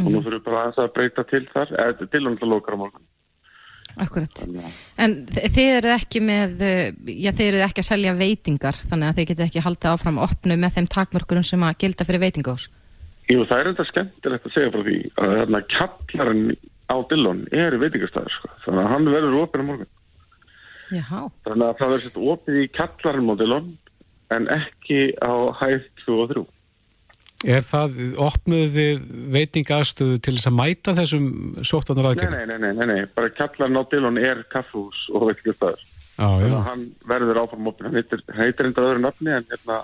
Mm. Og nú fyrir bara að breyta til þar. Eða Dillon er að loka á morgun. Akkurat. En þið eruð ekki með, já þið eruð ekki að selja veitingar, þannig að þið getið ekki haldið áfram að opnu með þeim takmörkurum sem að gilda fyrir veitingás. Jú, það er enda skemmtilegt að segja frá því að þarna kallarinn á Dillon er veitingastæður sko. þannig að hann verður opið á morgun Jáhá. þannig að það verður sett opið í kallarinn á Dillon en ekki á hæð 2 og 3 Er það opnuði veitingastöðu til þess að mæta þessum sóttanar aðgjörn? Nei, nei, nei, nei, nei, bara kallarinn á Dillon er kaffús og veitingastæður þannig að hann verður áfram opið hann heitir, heitir enda öðru nafni en, hérna,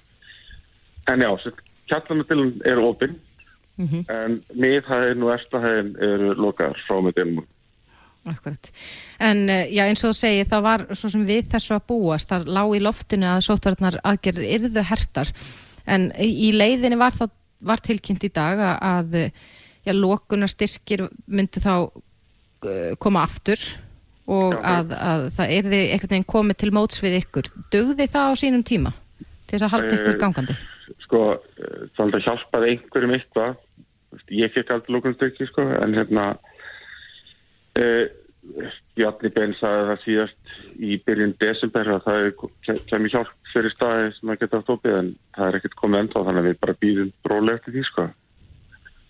en já, kallarinn á Dillon er opið mm -hmm. en miðhæðin og eftirhæðin eru lokaðar frá með délum Akkurat, en eh, já eins og þú segir það var svo sem við þessu að búast það lág í loftinu að sótvarnar aðgerðir yrðu hertar, en í leiðinni var það var tilkynnt í dag að já, lókunarstyrkir myndu þá uh, koma aftur og að, að það erði einhvern veginn komið til móts við ykkur. Dögði það á sínum tíma til þess að halda ykkur gangandi? Sko, það hjálpaði einhverjum eitthvað. Ég fekk aldrei lókunstökki sko en hérna uh, Bjarni Ben sagði það síðast í byrjun desember að það kemur hjálp fyrir staði sem að geta stópið en það er ekkert komið enda þannig að við bara býðum bróli eftir því sko.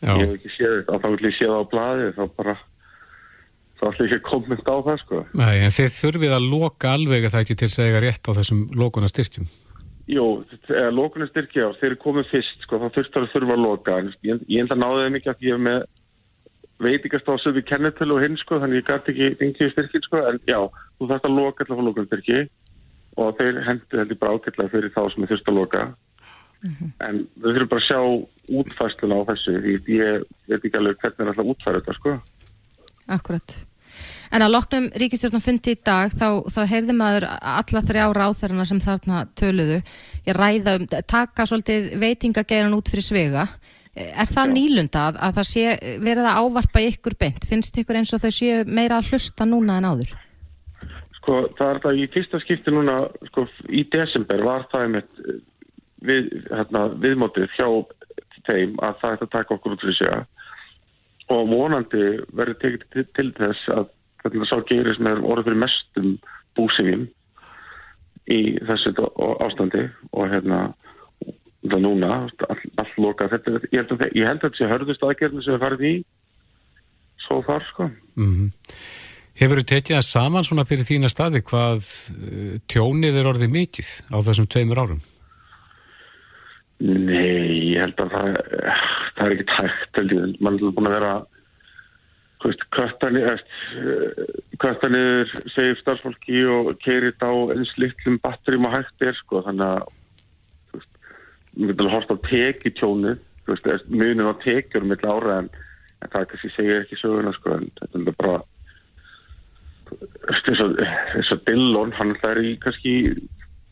Já. ég hef ekki séð þetta, þá vil ég séð á bladi þá bara þá ætlum ég ekki að komast á það sko. Nei, en þið þurfið að loka alveg að það ekki til segja rétt á þessum lókunastyrkjum Jú, lókunastyrkja þeir komið fyrst sko, þá þurftar að þurfa að loka ég, ég að með veitikastásu við kennetölu og hinn sko, þannig ég gæti ekki fengið styrkin sko, en já, þú þarfst að loka alltaf á lókunastyrki og þeir hendur heldur bara ákveðlega fyrir þá sem þurft að loka. Mm -hmm. en við þurfum bara að sjá útfæsluna á þessu því ég veit ekki alveg hvernig er alltaf útfæra þetta sko. Akkurat. En að loknum ríkistjórnum fundi í dag þá, þá heyrði maður alla þrjá ráþærarna sem þarna töluðu. Ég ræða um, taka svolítið veitingageiran út fyrir svega er það Já. nýlunda að, að það sé verið að ávarpa ykkur beint, finnst ykkur eins og þau séu meira að hlusta núna en áður? Sko það er það í fyrsta skipti núna sko í desember var það einmitt við, hérna, viðmótið hjá þeim að það ætti að taka okkur út fyrir svega og vonandi verður tekið til, til þess að það sá gerir sem er orðið fyrir mestum búsingin í þessu ástandi og hérna það núna, all, all loka þetta, ég held að þetta sé hörðust aðgerðinu sem við farið í svo þar sko mm -hmm. Hefur þú tekið það saman svona fyrir þína staði hvað uh, tjónið er orðið mikið á þessum tveimur árum? Nei, ég held að það það er ekki tækt, mann er búin að vera kvartanir segir starfsfólki og keirir þetta á eins litlum batterim og hægt er sko þannig að við getum hort á teki tjónu munum á tekjur með ára en, en það kannski segir ekki söguna sko en þetta er bara þess að Dillon hann er í kannski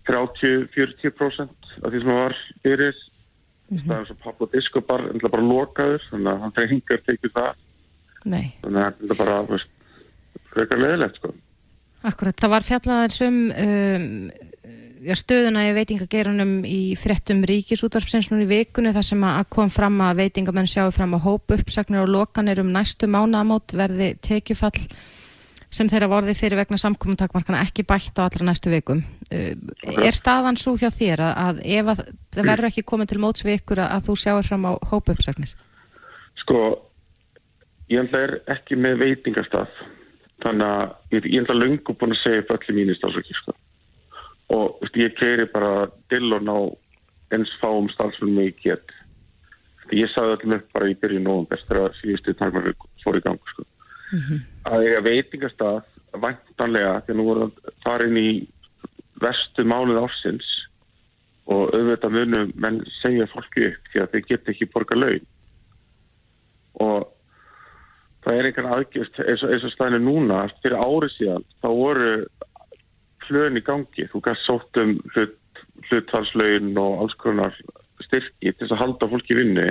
30-40% af því sem það var fyrir mm -hmm. það er svo Pablo Discobar bara lokaður þannig að hann fengar tekið það Nei. þannig að þetta bara veist, frekar leðilegt sko. Akkurat, það var fjallaðar sem um, stöðuna í veitingagerunum í frettum ríkisútvarpsins núni í vikunni þar sem að kom fram að veitingamenn sjáu fram að hópu uppsagnir og lokanir um næstu mánamót verði tekjufall sem þeirra vorði fyrir vegna samkominntakmarkana ekki bætt á allra næstu vikum. Uh, er staðan svo hjá þér að, að ef að það verður ekki komið til móts við ykkur að, að þú sjáur fram á hópu uppsagnir? Sko ég er ekki með veitingastaf þannig að ég er alltaf lungu búin að segja upp allir mínir stafsvöki sko. Og veist, ég keiri bara dillon á eins fáum stafsvöldum ég get ég sagði allir upp bara í byrju nógum þegar síðustu takmar fór í gang sko. mm -hmm. að ég er veitingastaf vantanlega þegar nú voru það inn í vestu mánuð ársins og auðvitað munum menn segja fólki upp því að þeir geta ekki borga laun og það er einhvern aðgjörst eins og, og stæðinu núna fyrir árið síðan þá voru hlun í gangi þú gæst sótt um hlut, hluthalslaun og alls konar styrki til þess að halda fólki vinnu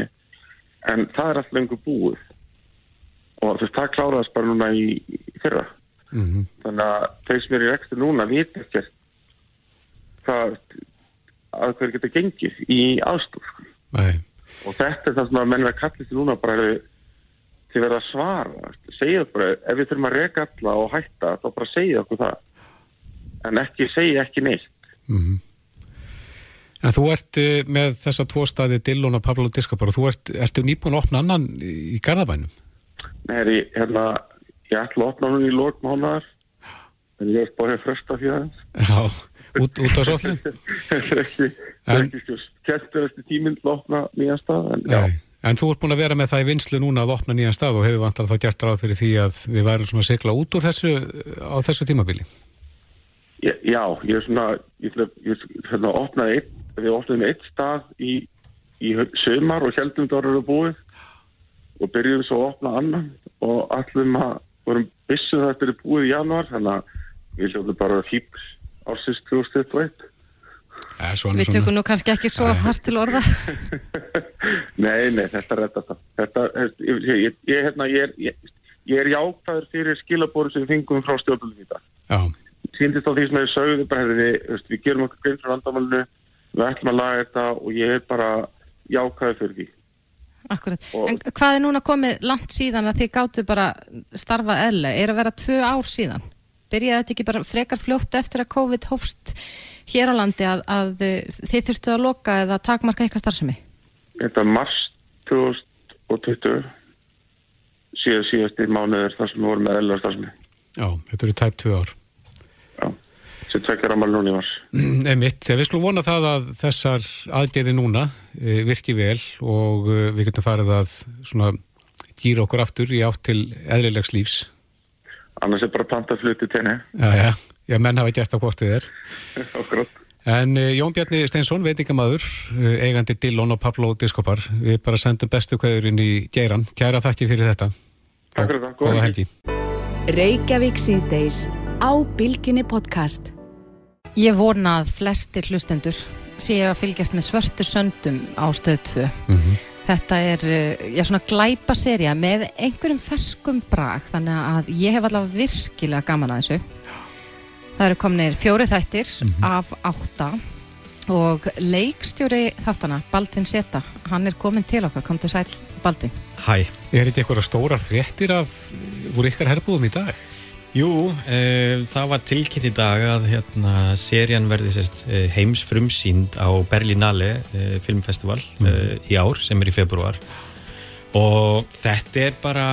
en það er alltaf einhver búið og þess það kláraðast bara núna í fyrra Mhm. þannig að þeir sem eru í rekstu núna vita ekkert hvað að hver geta gengið í aðstof sko. Nei. og þetta er það sem að menn verða kallist núna bara til verða að svara segja bara, ef við þurfum að reka alla og hætta þá bara segja okkur það en ekki segja ekki neitt Mhm. En þú ert eh, með þessa tvo staði Dillon og Pablo Discapar og þú ert, ertu nýbúin að opna annan í Garðabænum? Nei, hérna, ég ætla að opna hún í lók mánar en ég er bara að fresta því aðeins Já, út, út á sóllin? þetta er ekki, kettur eftir tíminn að opna nýjan stað en Nei. En þú ert búin að vera með það í vinslu núna að opna nýjan stað og hefur vantar þá gert ráð fyrir því að við værum svona að sigla út úr þessu á þessu tímabili. Já, ég er svona ég, ég, ég hérna, opnaði einn við opnaðum eitt stað í, í sömar og heldum þetta voru búið og byrjuðum svo að opna annan og allum að vorum vissuð að þetta er búið í januar þannig að við hljóðum bara fíbl ársins 2021 Ja, svona, Við tökum nú kannski ekki svo hart til orða. Nei, nei, þetta er þetta. Þetta, ég, ég, ég, hérna, ég, er, ég, ég er jákvæður fyrir skilabóru sem fengum frá stjórnum í dag. Já, Sýndist á því sem við sögðu, bara hefði, við, við gerum okkur grein frá vandamálinu, við ætlum að laga þetta og ég er bara jákvæður fyrir því. Akkurat. Og- En hvað er núna komið langt síðan að þið gáttu bara starfa eðla? Er að vera tvö ár síðan? Byrjaði þetta ekki bara frekar fljótt eftir að COVID hófst hér á landi að, að þið þurftu að loka eða takmarka eitthvað starfsemi? Þetta er mars 2020, síðan síðasti mánuður þar sem við vorum með eðla starfsmi. já, þetta eru tæp tvö ár. Já, sem tvekjar ámæli núna í mars. Emitt, þegar við skulum vona það að þessar aðgerði núna e, virki vel og e, við getum farið að svona gýra okkur aftur í átt til eðlilegs lífs. Annars er bara panta fluti tenni. Já, já, já, menn hafa gert á hvort þið er. Akkurat. En uh, Jón Bjarni Steinsson, veitingamaður, uh, eigandi Dillon og Pablo Discopar, við bara sendum bestu kveðurinn í geiran. Kæra þakki fyrir þetta. Takk fyrir það, Góða helgi. Á Bilginni podcast. Ég vona að flestir hlustendur séu að fylgjast með svörtu söndum á stöð 2. Þetta er, eh, já, svona glæpa serja með einhverjum ferskum brag, þannig að ég hef allavega virkilega gaman að þessu. Það eru kominir fjóri þættir af átta og leikstjóri þáttana, Baldvin Seta, hann er komin til okkar, kom til sæl Baldvin. Hæ. Er þetta eitthvað stórar fréttir af úr ykkar herbúðum í dag? Jú, uh, það var tilkynnt í dag að hérna, serían verði sérst, uh, heims frumsýnd á Berlinale uh, filmfestival uh, í ár sem er í februar og þetta er bara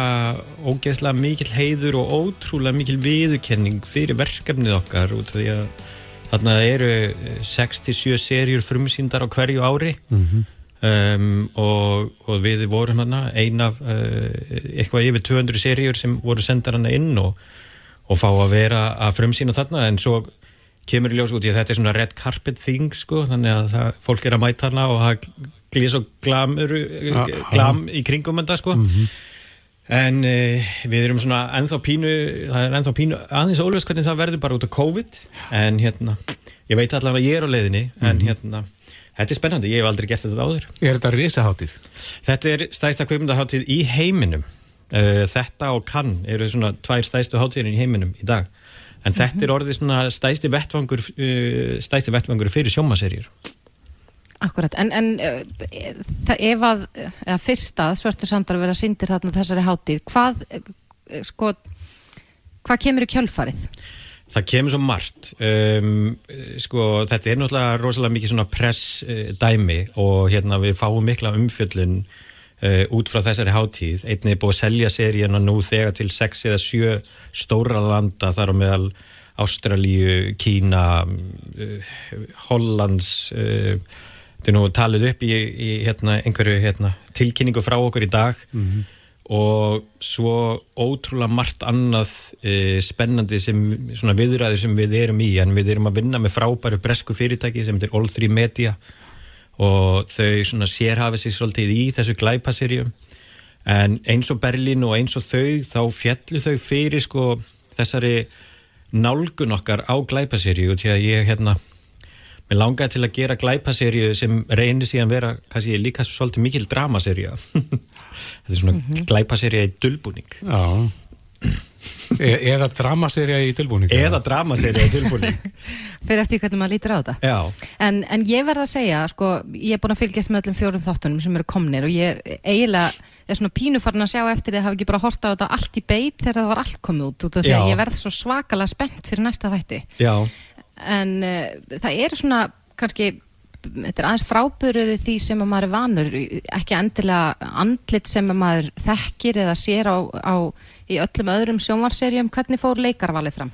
ógeðslega mikil heiður og ótrúlega mikil viðurkenning fyrir verkefnið okkar út af því að þarna eru eh, 67 seríur frumsýndar á hverju ári. Um, og, og við vorum hana ein af uh, eitthvað yfir 200 seríur sem voru sendar hana inn og, og fá að vera að frumsýna þarna en svo kemur í ljós út í að þetta er svona red carpet thing sko, þannig að það, fólk er að mæta hana og það glís og glamur, glam í kringum þetta sko. En uh, við erum svona ennþá pínu, það er ennþá pínu aðeins ólöfs hvernig það verður bara út af COVID en hérna, ég veit allavega að ég er á leiðinni en hérna, þetta er spennandi ég hef aldrei gert þetta áður. Er þetta risaháttið? Þetta er stæsta kveimundaháttíð í heiminum. Uh, þetta og kann eru svona tvær stæstu háttíðin í heiminum í dag. En þetta er orðið svona stæsti vettvangur, uh, stæsti vettvangur fyrir sjómaserjur. Akkurat, en, en eh, ef að, eða fyrst að svörtu sandar vera sindir þarna þessari hátíð, hvað, eh, sko, hvað kemur í kjölfarið? Það kemur svo margt. Um, sko, þetta er náttúrulega rosalega mikið svona press dæmi og hérna við fáum mikla umfjöllun uh, út frá þessari hátíð. Einnig er búið að selja seríuna nú þegar til sex eða sjö stóra landa þar á meðal Ástralíu, Kína, uh, Hollands, uh, þetta er nú talið upp í, í hérna, einhverju hérna, tilkynningu frá okkur í dag og svo ótrúlega margt annað e, spennandi sem svona viðræður sem við erum í en við erum að vinna með frábæru bresku fyrirtæki sem er All3 Media og þau svona sérhafið sér svolítið í þessu glæpaserjum en eins og Berlín og eins og þau þá fjallu þau fyrir sko þessari nálgun okkar á glæpaserju og til að ég hérna Mér langaði til að gera glæpaserju sem reynir síðan vera kannski líka svolítið mikil dramaserja. Þetta er svona mm -hmm. glæpaserja í dulbúning. Já, E eða dramaserja í tilbúning eða dramaserja í tilbúning fyrir eftir hvernig maður lítur á þetta. Já, En, en ég verð að segja, sko, ég er búin að fylgjast með öllum fjórum þáttunum sem eru komnir og ég eiginlega er svona pínu farin að sjá eftir því að hafa ekki bara horta á þetta allt í beit þegar það var allt komið út út af því Já. að ég verð svo svakalega spennt fyrir næsta þætti. já, En uh, það eru svona kannski, þetta er aðeins fráböruði því sem að maður er vanur, ekki endilega andlit sem að maður þekkir eða sér á, á í öllum öðrum sjónvarserjum, hvernig fór leikarvalið fram?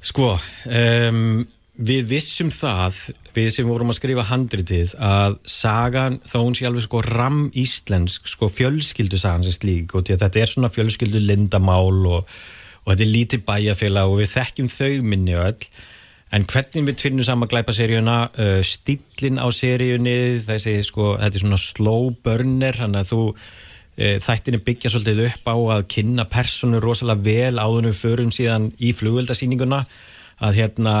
Sko, um, við vissum það, við sem vorum að skrifa handritið, að sagan, þá hún sé alveg sko ram íslensk, sko fjölskyldusagan sem slík og að þetta er svona fjölskyldu lindamál og, og þetta er lítið bæjafélag og við þekkjum þau minni öll, en hvernig við tvinnum saman glæpa seríuna, uh, stílinn á seríunni, þessi sko, þetta er svona slow burner, þannig að þú þættinni byggja svolítið upp á að kynna personu rosalega vel áðunum förum síðan í flugveldasýninguna að hérna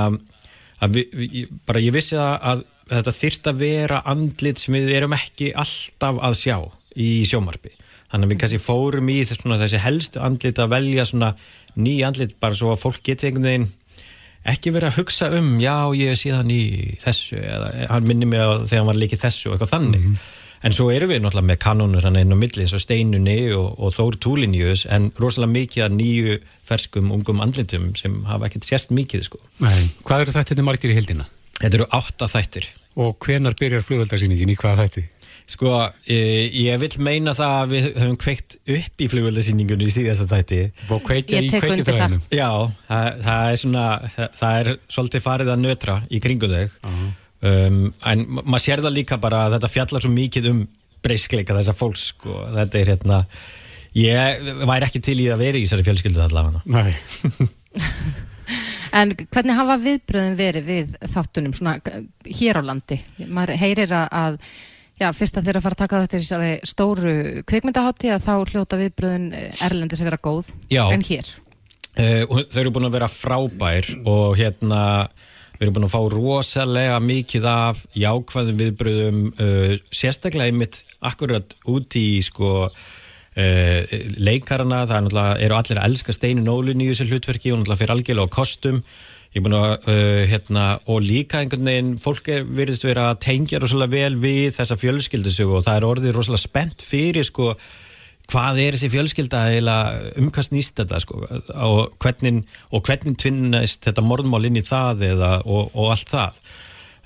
að vi, vi, bara ég vissi að, að þetta þyrft að vera andlit sem við erum ekki alltaf að sjá í sjómarpi þannig að við kannski fórum í þess, svona, þessi helstu andlit að velja svona ný andlit bara svo að fólk geti einhvern veginn ekki verið að hugsa um já ég sé þann í þessu eða hann minni mig að þegar hann var líkið þessu og eitthvað þannig. Mm -hmm. En svo erum við náttúrulega með kanónur hann einn á milli, svo steinunni og, og þór túlinjus, en rosalega mikið að nýju ferskum ungum andlitum sem hafa ekkert sérst mikið, sko. Nei, hvað eru þættinni margir í hildina? Þetta eru átta þættir. Og hvenar byrjar flugveldarsýningin í hvaða þætti? Sko, ég, ég vil meina það að við höfum kveikt upp í flugveldarsýningunni í síðasta þætti. Og kveikja í kveikithræðinu? Já, það, það er svona, það, það er svolítið farið að nötra í kringum þau. Uh -huh. Um, en maður sér það líka bara að þetta fjallar svo mikið um breyskleika þessa fólks sko. þetta er hérna ég væri ekki til í að vera í þessari fjölskyldu allavega Nei En hvernig hafa viðbröðin verið við þáttunum svona hér á landi? Maður heyrir að já, fyrst að þeirra fara að taka þetta í þessari stóru kvikmyndahátti að þá hljóta viðbröðin erlendis að vera góð já. en hér uh, Þau eru búin að vera frábær og hérna Við erum búin að fá rosalega mikið af jákvæðum viðbröðum, uh, sérstaklega einmitt akkurat út í sko, uh, leikarana, það er eru allir að elska Steinu Nólin í þessu hlutverki og náttúrulega fyrir algjörlega á kostum. Að, uh, hérna, og líka einhvern veginn, fólk er veriðst vera að tengja rosalega vel við þessa fjölskyldisögu og það er orðið rosalega spennt fyrir sko, hvað er þessi fjölskylda eða umkast nýst þetta sko? Og hvernig, hvernig tvinnast þetta morðmál inn í það eða, og, og allt það?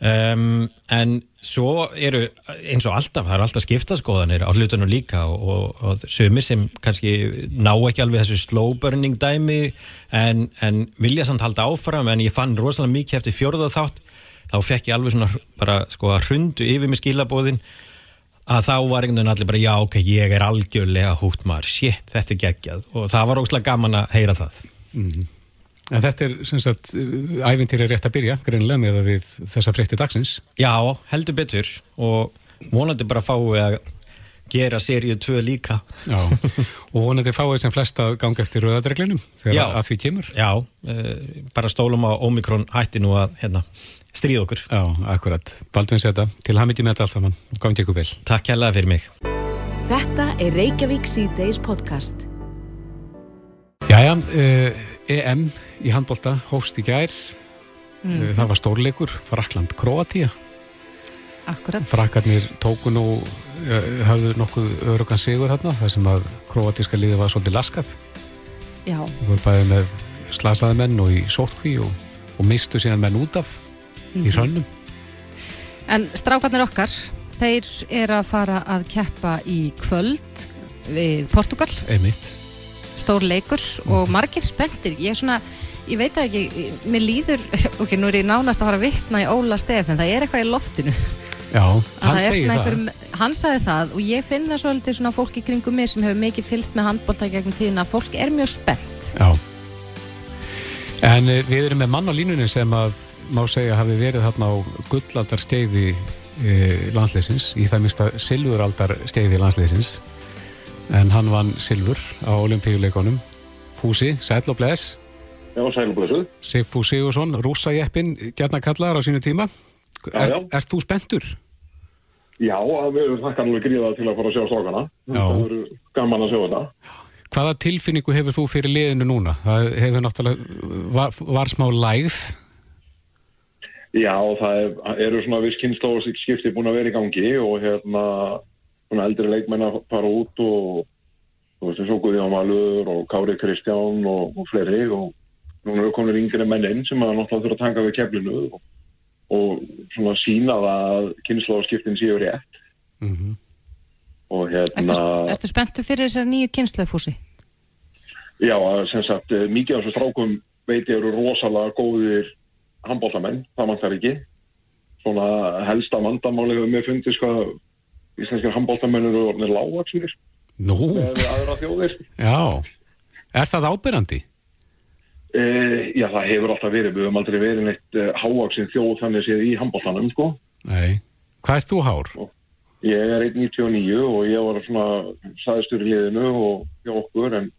Um, en svo eru eins og alltaf, það er alltaf skiptaskoðanir á hlutunum líka og, og, og sömur sem kannski ná ekki alveg þessu slow burning dæmi en, en vilja samt halda áfram en ég fann rosalega mikið eftir fjórða þátt þá fekk ég alveg svona bara sko að hrundu yfir með skilabóðin að þá var einhvern veginn allir bara já ok, ég er algjörlega hútt maður, shit, þetta er geggjað. Og það var óslega gaman að heyra það. Mm. En þetta er sem sagt æfintýri rétt að byrja, greinlega með að við þessa frétti dagsins. Já, heldur betur. Og vonandi bara fáið að gera seríu 2 líka. Já, og vonandi fáið sem flest að ganga eftir rauðadreglinum þegar Já. að því kemur. Já, uh, bara stólum á Omikron hætti nú að hérna, stríða okkur. Já, akkurat, Baldvin Seta, til hafmyggi með þetta allt saman. Og gangi ykkur vel. Takk hérlega fyrir mig. Þetta er Reykjavík C-Days podcast. Jæja, uh, EM í handbólta hófst í gær. Mm. uh, það var stórleikur, Frakland-Kroatia Akkurat. Frakarnir tóku nú uh, hafðu nokkuð örugan sigur hérna þar sem að kroatíska liði var svolítið laskað. Já, Það voru bæði með slasaði menn og í sótkví og, og mistu síðan menn út af. Í hrönnum. en strákarnir okkar þeir eru að fara að keppa í kvöld við Portugal Einmitt. stór leikur og margir spenntir ég er svona, ég veit ekki mér líður, ok, nú er ég nánast að fara að vitna í Óla Stefn, það er eitthvað í loftinu Já, hann segir það. einhver, hann sagði það og ég finn það svolítið svona fólk í kringum mig sem hefur mikið fylst með handbólta gegnum tíðina fólk er mjög spennt Já. En uh, við erum með mann á línunni sem að má segja hafi verið þarna á gullaldar skeiði uh, landsleisins, í það mista silfuraldar skeiði landsleisins en hann vann silfur á olimpíuleikonum Fúsi, sæll og bless Já, sælublessuð. Sigfú Sigursson, rússajeppin gætna kallaðar á sínu tíma Já, já. Er, Ert þú spenntur? Já, að við erum þakkan alveg gríðað til að fara að sjá strákana. Já. Það verður gaman að sjá þetta. Hvaða tilfinningu hefur þú fyrir liðinu núna? Það hefur náttúrulega, var, var smá lægð Já, það er, eru svona viss kynnslóðskipti búin að vera í gangi og hérna svona eldri leikmenn að fara út og þú veist, svo Guðjón Valur og Kári Kristján og, og fleiri og núna eru komin yngri menn inn sem að náttúrulega þurfa að taka við keflinu og, og svona sína að kynnslóðskiptin séu rétt mm -hmm. og hérna Ertu, ertu spenntu fyrir þessar nýju kynnslöfhúsi? Já, sem sagt, eh, mikið af þessu strákum veit ég eru rosalega góðir handbóltamenn, það mann þar ekki. Svona helsta vandamáli hefur mér fundið sko íslenskir handbóltamenn eru orðinir lágaksnir Nú, með aðra þjóðir. já. Er það ábyrrandi? E, já, það hefur alltaf verið, við höfum aldrei verið neitt e, háaksin þjóð þannig séð í handbóltanum, sko. Nei. Hvað er þú hár? Ég er 1.99 og ég var svona sæðstur í liðinu og hjá okkur en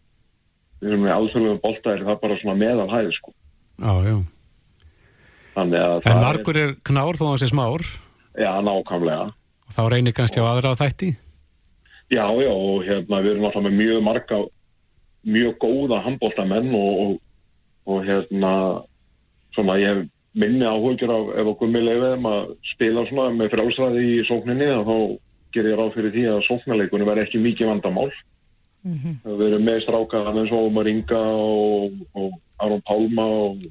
við erum með alþjóðlegum bolta er það bara svona meðalhæð, sko. Já, já. En það margur er knár þó að hann sé smár er, já, nákvæmlega. og þá reynir kannski á aðra þætti. Já, já, og hérna við erum alltaf með mjög marga, mjög góða handbóltamenn og, og, og hérna, svona ég hef minni áhugjur af ef okkur með leiðum að spila svona með frálsræði í sókninni þá ger ég ráð fyrir því að sóknarleikunni verði ekki mikið vandamál. Við erum með strákar eins og Ómar Inga og, og Aron Pálma og,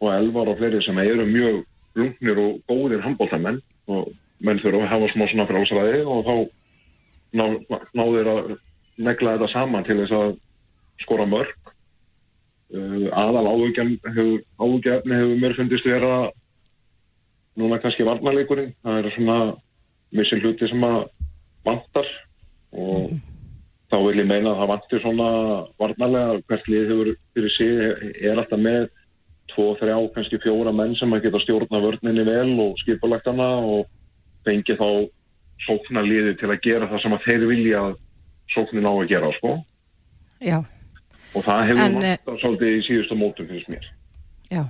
og Elvar og fleiri sem eru mjög lungnir og góðir handbóltamenn og menn þurfa að hafa smá svona frálsræði og þá ná, náður að negla þetta saman til þess að skora mörg. Uh, aðal áhugjefni hefur, hefur mér fundist vera núna kannski varnarleikurinn. Það er svona missi hluti sem að vantar og þá vil ég meina að það vantir svona varnarlega hvert lið hefur fyrir sig er alltaf með tvo, þrjá, kannski fjóra menn sem að geta stjórna vörninni vel og skipulagt hana og fengi þá sókna liði til að gera það sem að þeir vilja að sóknin á að gera sko. Já, og það hefur En, vantað svolítið í síðustu mótum finnst mér. já.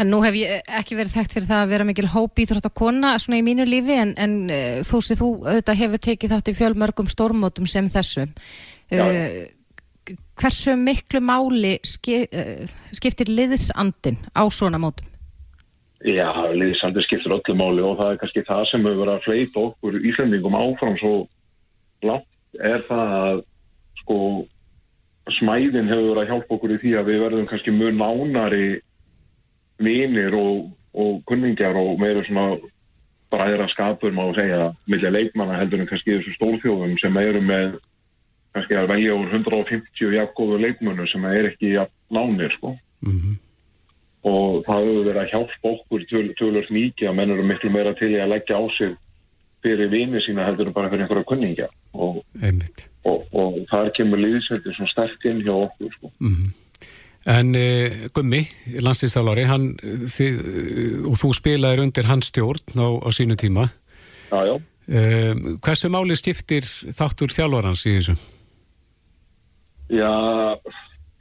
En nú hef ég ekki verið þekkt fyrir það að vera mikil hóp íþrótt að kona svona í mínu lífi en, en eh, Fúsi, þú auðvitað hefur tekið þátt í fjölmörgum stórmótum sem þessum. Já. Uh, hversu miklu máli uh, skiptir liðsandin á svona mótum? Já, liðsandi skiptir öllu máli og það er kannski það sem hefur verið að fleita okkur íslendingum áfram svo langt er það að sko smæðin hefur verið að hjálpa okkur í því að við verðum kannski mjög nánari vinir og, og kunningjar og meira svona bræðra skapur má segja millir leikmanna heldur en kannski þessu stórþjóðum sem eru með kannski að velja úr 150 jafngóðu leikmönu sem er ekki nánir sko. Mm og það hefur verið að hjálpa okkur töl, tölvöld mikið að menn eru miklu meira til að leggja á sig fyrir vini sína heldur en bara fyrir einhverja kunningja. Og, og, og þar kemur liðsveldi svona sterk inn hjá okkur sko. En uh, Gummi, landslýstálari, hann, þið, eh, og þú spilaðir undir hans stjórn á, á sínu tíma. Já, já. Um, hversu máli skiptir þáttur þjálfarans í þessu? Já,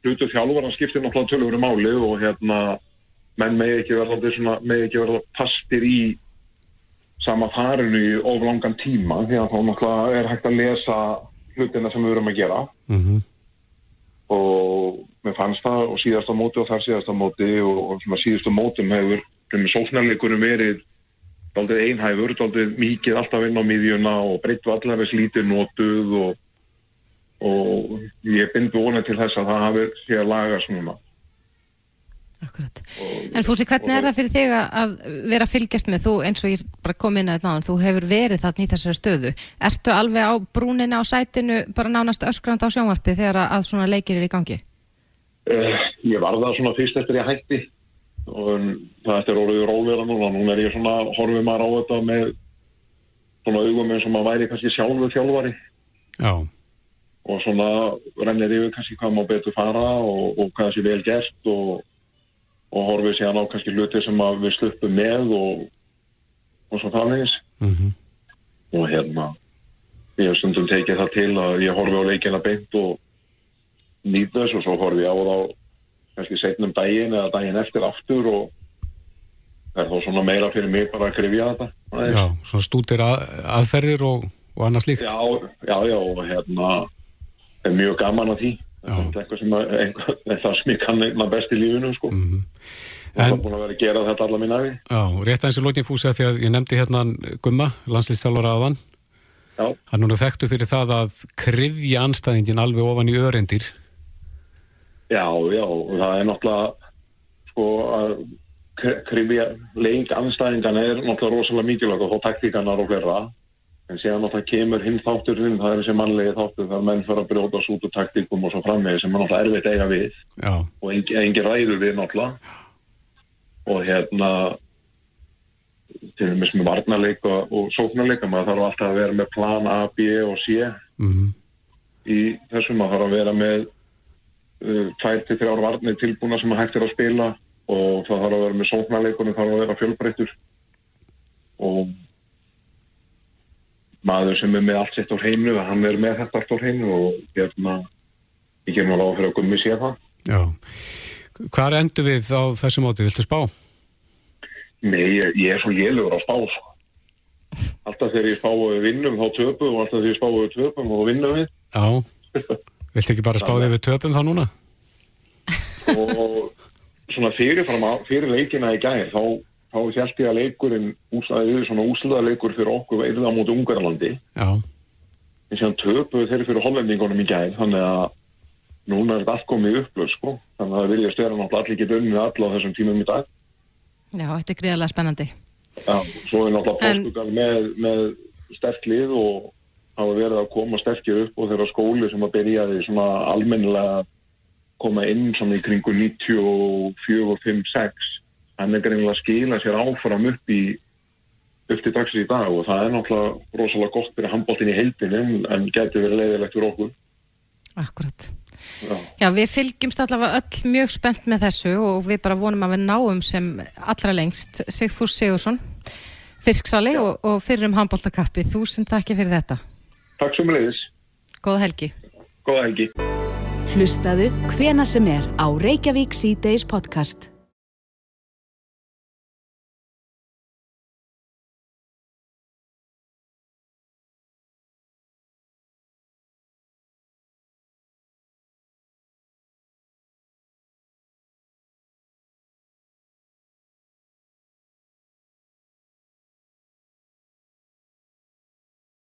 hlutur þjálfvaran skiptir náttúrulega tölvöru máli og hérna menn megi ekki verða verða fastir í sama farinu í oflangan tíma því að þá náttúrulega er hægt að lesa hlutina sem við erum að gera Mm -hmm. og mér fannst það og síðasta móti og þar síðasta móti og, og svona síðustu mótum hefur sóknarleikunum verið daldið einhæfur, daldið mikið alltaf inn á miðjuna og breyttu allaveg slítið notuð og, og ég bind vonið til þess að það hafi sé að laga svona Akkurat. En Fúsi, hvernig er það fyrir þig að- vera að fylgjast með þú eins og ég bara kom inn að náðan, þú hefur verið þarna í þessari stöðu. Ertu alveg á brúnina á sætinu bara nánast öskrand á sjónvarpi þegar að svona leikir er í gangi? Uh, ég var það svona fyrst eftir ég hætti. Og það eftir orðið rólega núna, núna er ég svona horfið maður á þetta með svona augum eins og maður væri kannski sjálfur þjálfari. Já, og svona rennir yfir kannski hvað má betur fara og, og hvað sé vel gert og, og horfið síðan á kannski hluti sem við sluppum með og, og svo þannig mm og hérna ég hef stundum tekið það til að ég horfi á leikina beint og nýta þess og svo horfi ég á það kannski setnum daginn eða daginn eftir aftur og það er þá svona meira fyrir mig bara að krifja þetta já, svona stútir að, aðferðir og, og annað slíkt. já, já, já og hérna er mjög gaman að því það er eitthvað sem, að, eitthvað, það sem ég kann eitthvað best í lífinu sko. mm -hmm. og það er búin að vera að gera þetta allar mín aði Já, rétt aðeins í lókin fúsi að því að ég nefndi hérna Gumma, landslýstjálfara aðan Já. hann núna þekktu fyrir það að krifja anstæðingin alveg ofan í örendir Já, já, og það er náttúrulega sko að krifja lengt anstæðingan er náttúrulega rosalega mikilvægt og þá taktíkanar og hverra en síðan náttúrulega kemur hinn þátturinn það er þessi mannlegi þáttur þar menn fyrir að brjóta út úr taktíkum og svo framvegi sem er náttúrulega erfitt eiga við Já. og engin, engin ræður við náttúrulega og hérna til og með varnarleik og, og sóknarleik maður þarf alltaf að vera með plan A, B og C mm -hmm. í þessum maður þarf að vera með tvær til þrjár varnir tilbúna sem hægt er að spila og það þarf að vera með sóknarleikunum þarf að vera fjölbreyttur. Og maður sem er með allt sitt á hreinu hann er með þetta allt á hreinu og hérna, ég ger náttúrulega á fyrir að gummi sé það. Já, hvað endur við á þessu móti, viltu spá? Nei, ég, ég er svo lélugur á spá sko. alltaf þegar ég spáði vinnum þá töpum og alltaf þegar ég spáði töpum og vinnum við. Já, viltu ekki bara spáði við töpum þá núna? og svona fyrirfram fyrir leikina í gæðir þá þá held ég að leikurinn úsæðið svona úsluðarleikur fyrir okkur veirða á móti Ungarlandi. Já. en síðan töpuð þeir fyrir hollendingunum í gæð þannig að núna er þetta allt komið upplöð sko. Þannig að það vilja stjara náttúrulega allir ekki dönnið alla á þessum tímum í dag. Já, þetta er greiðlega spennandi. Já, svo er náttúrulega Portugal en... með, með sterklið og hafa verið að koma sterkir upp og þeirra skóli sem að byrjaði svona almennilega koma inn svona í kringu 94 og 5-6 hann er greinilega að skila sér áfram upp í upp til dagsins í dag og það er náttúrulega rosalega gott fyrir handbóltin í heildinu en getur verið leiðilegt fyrir okkur. Akkurat Já. Já, við fylgjumst allavega öll mjög spennt með þessu og við bara vonum að við náum sem allra lengst. Sigfús Sigursson Fisksali og, og fyrir um handbóltakappi Þúsund takk fyrir þetta Takk sem leiðis Góða helgi. Góða helgi. Hlustaðu hvena sem er á Reykjavík C-Days podcast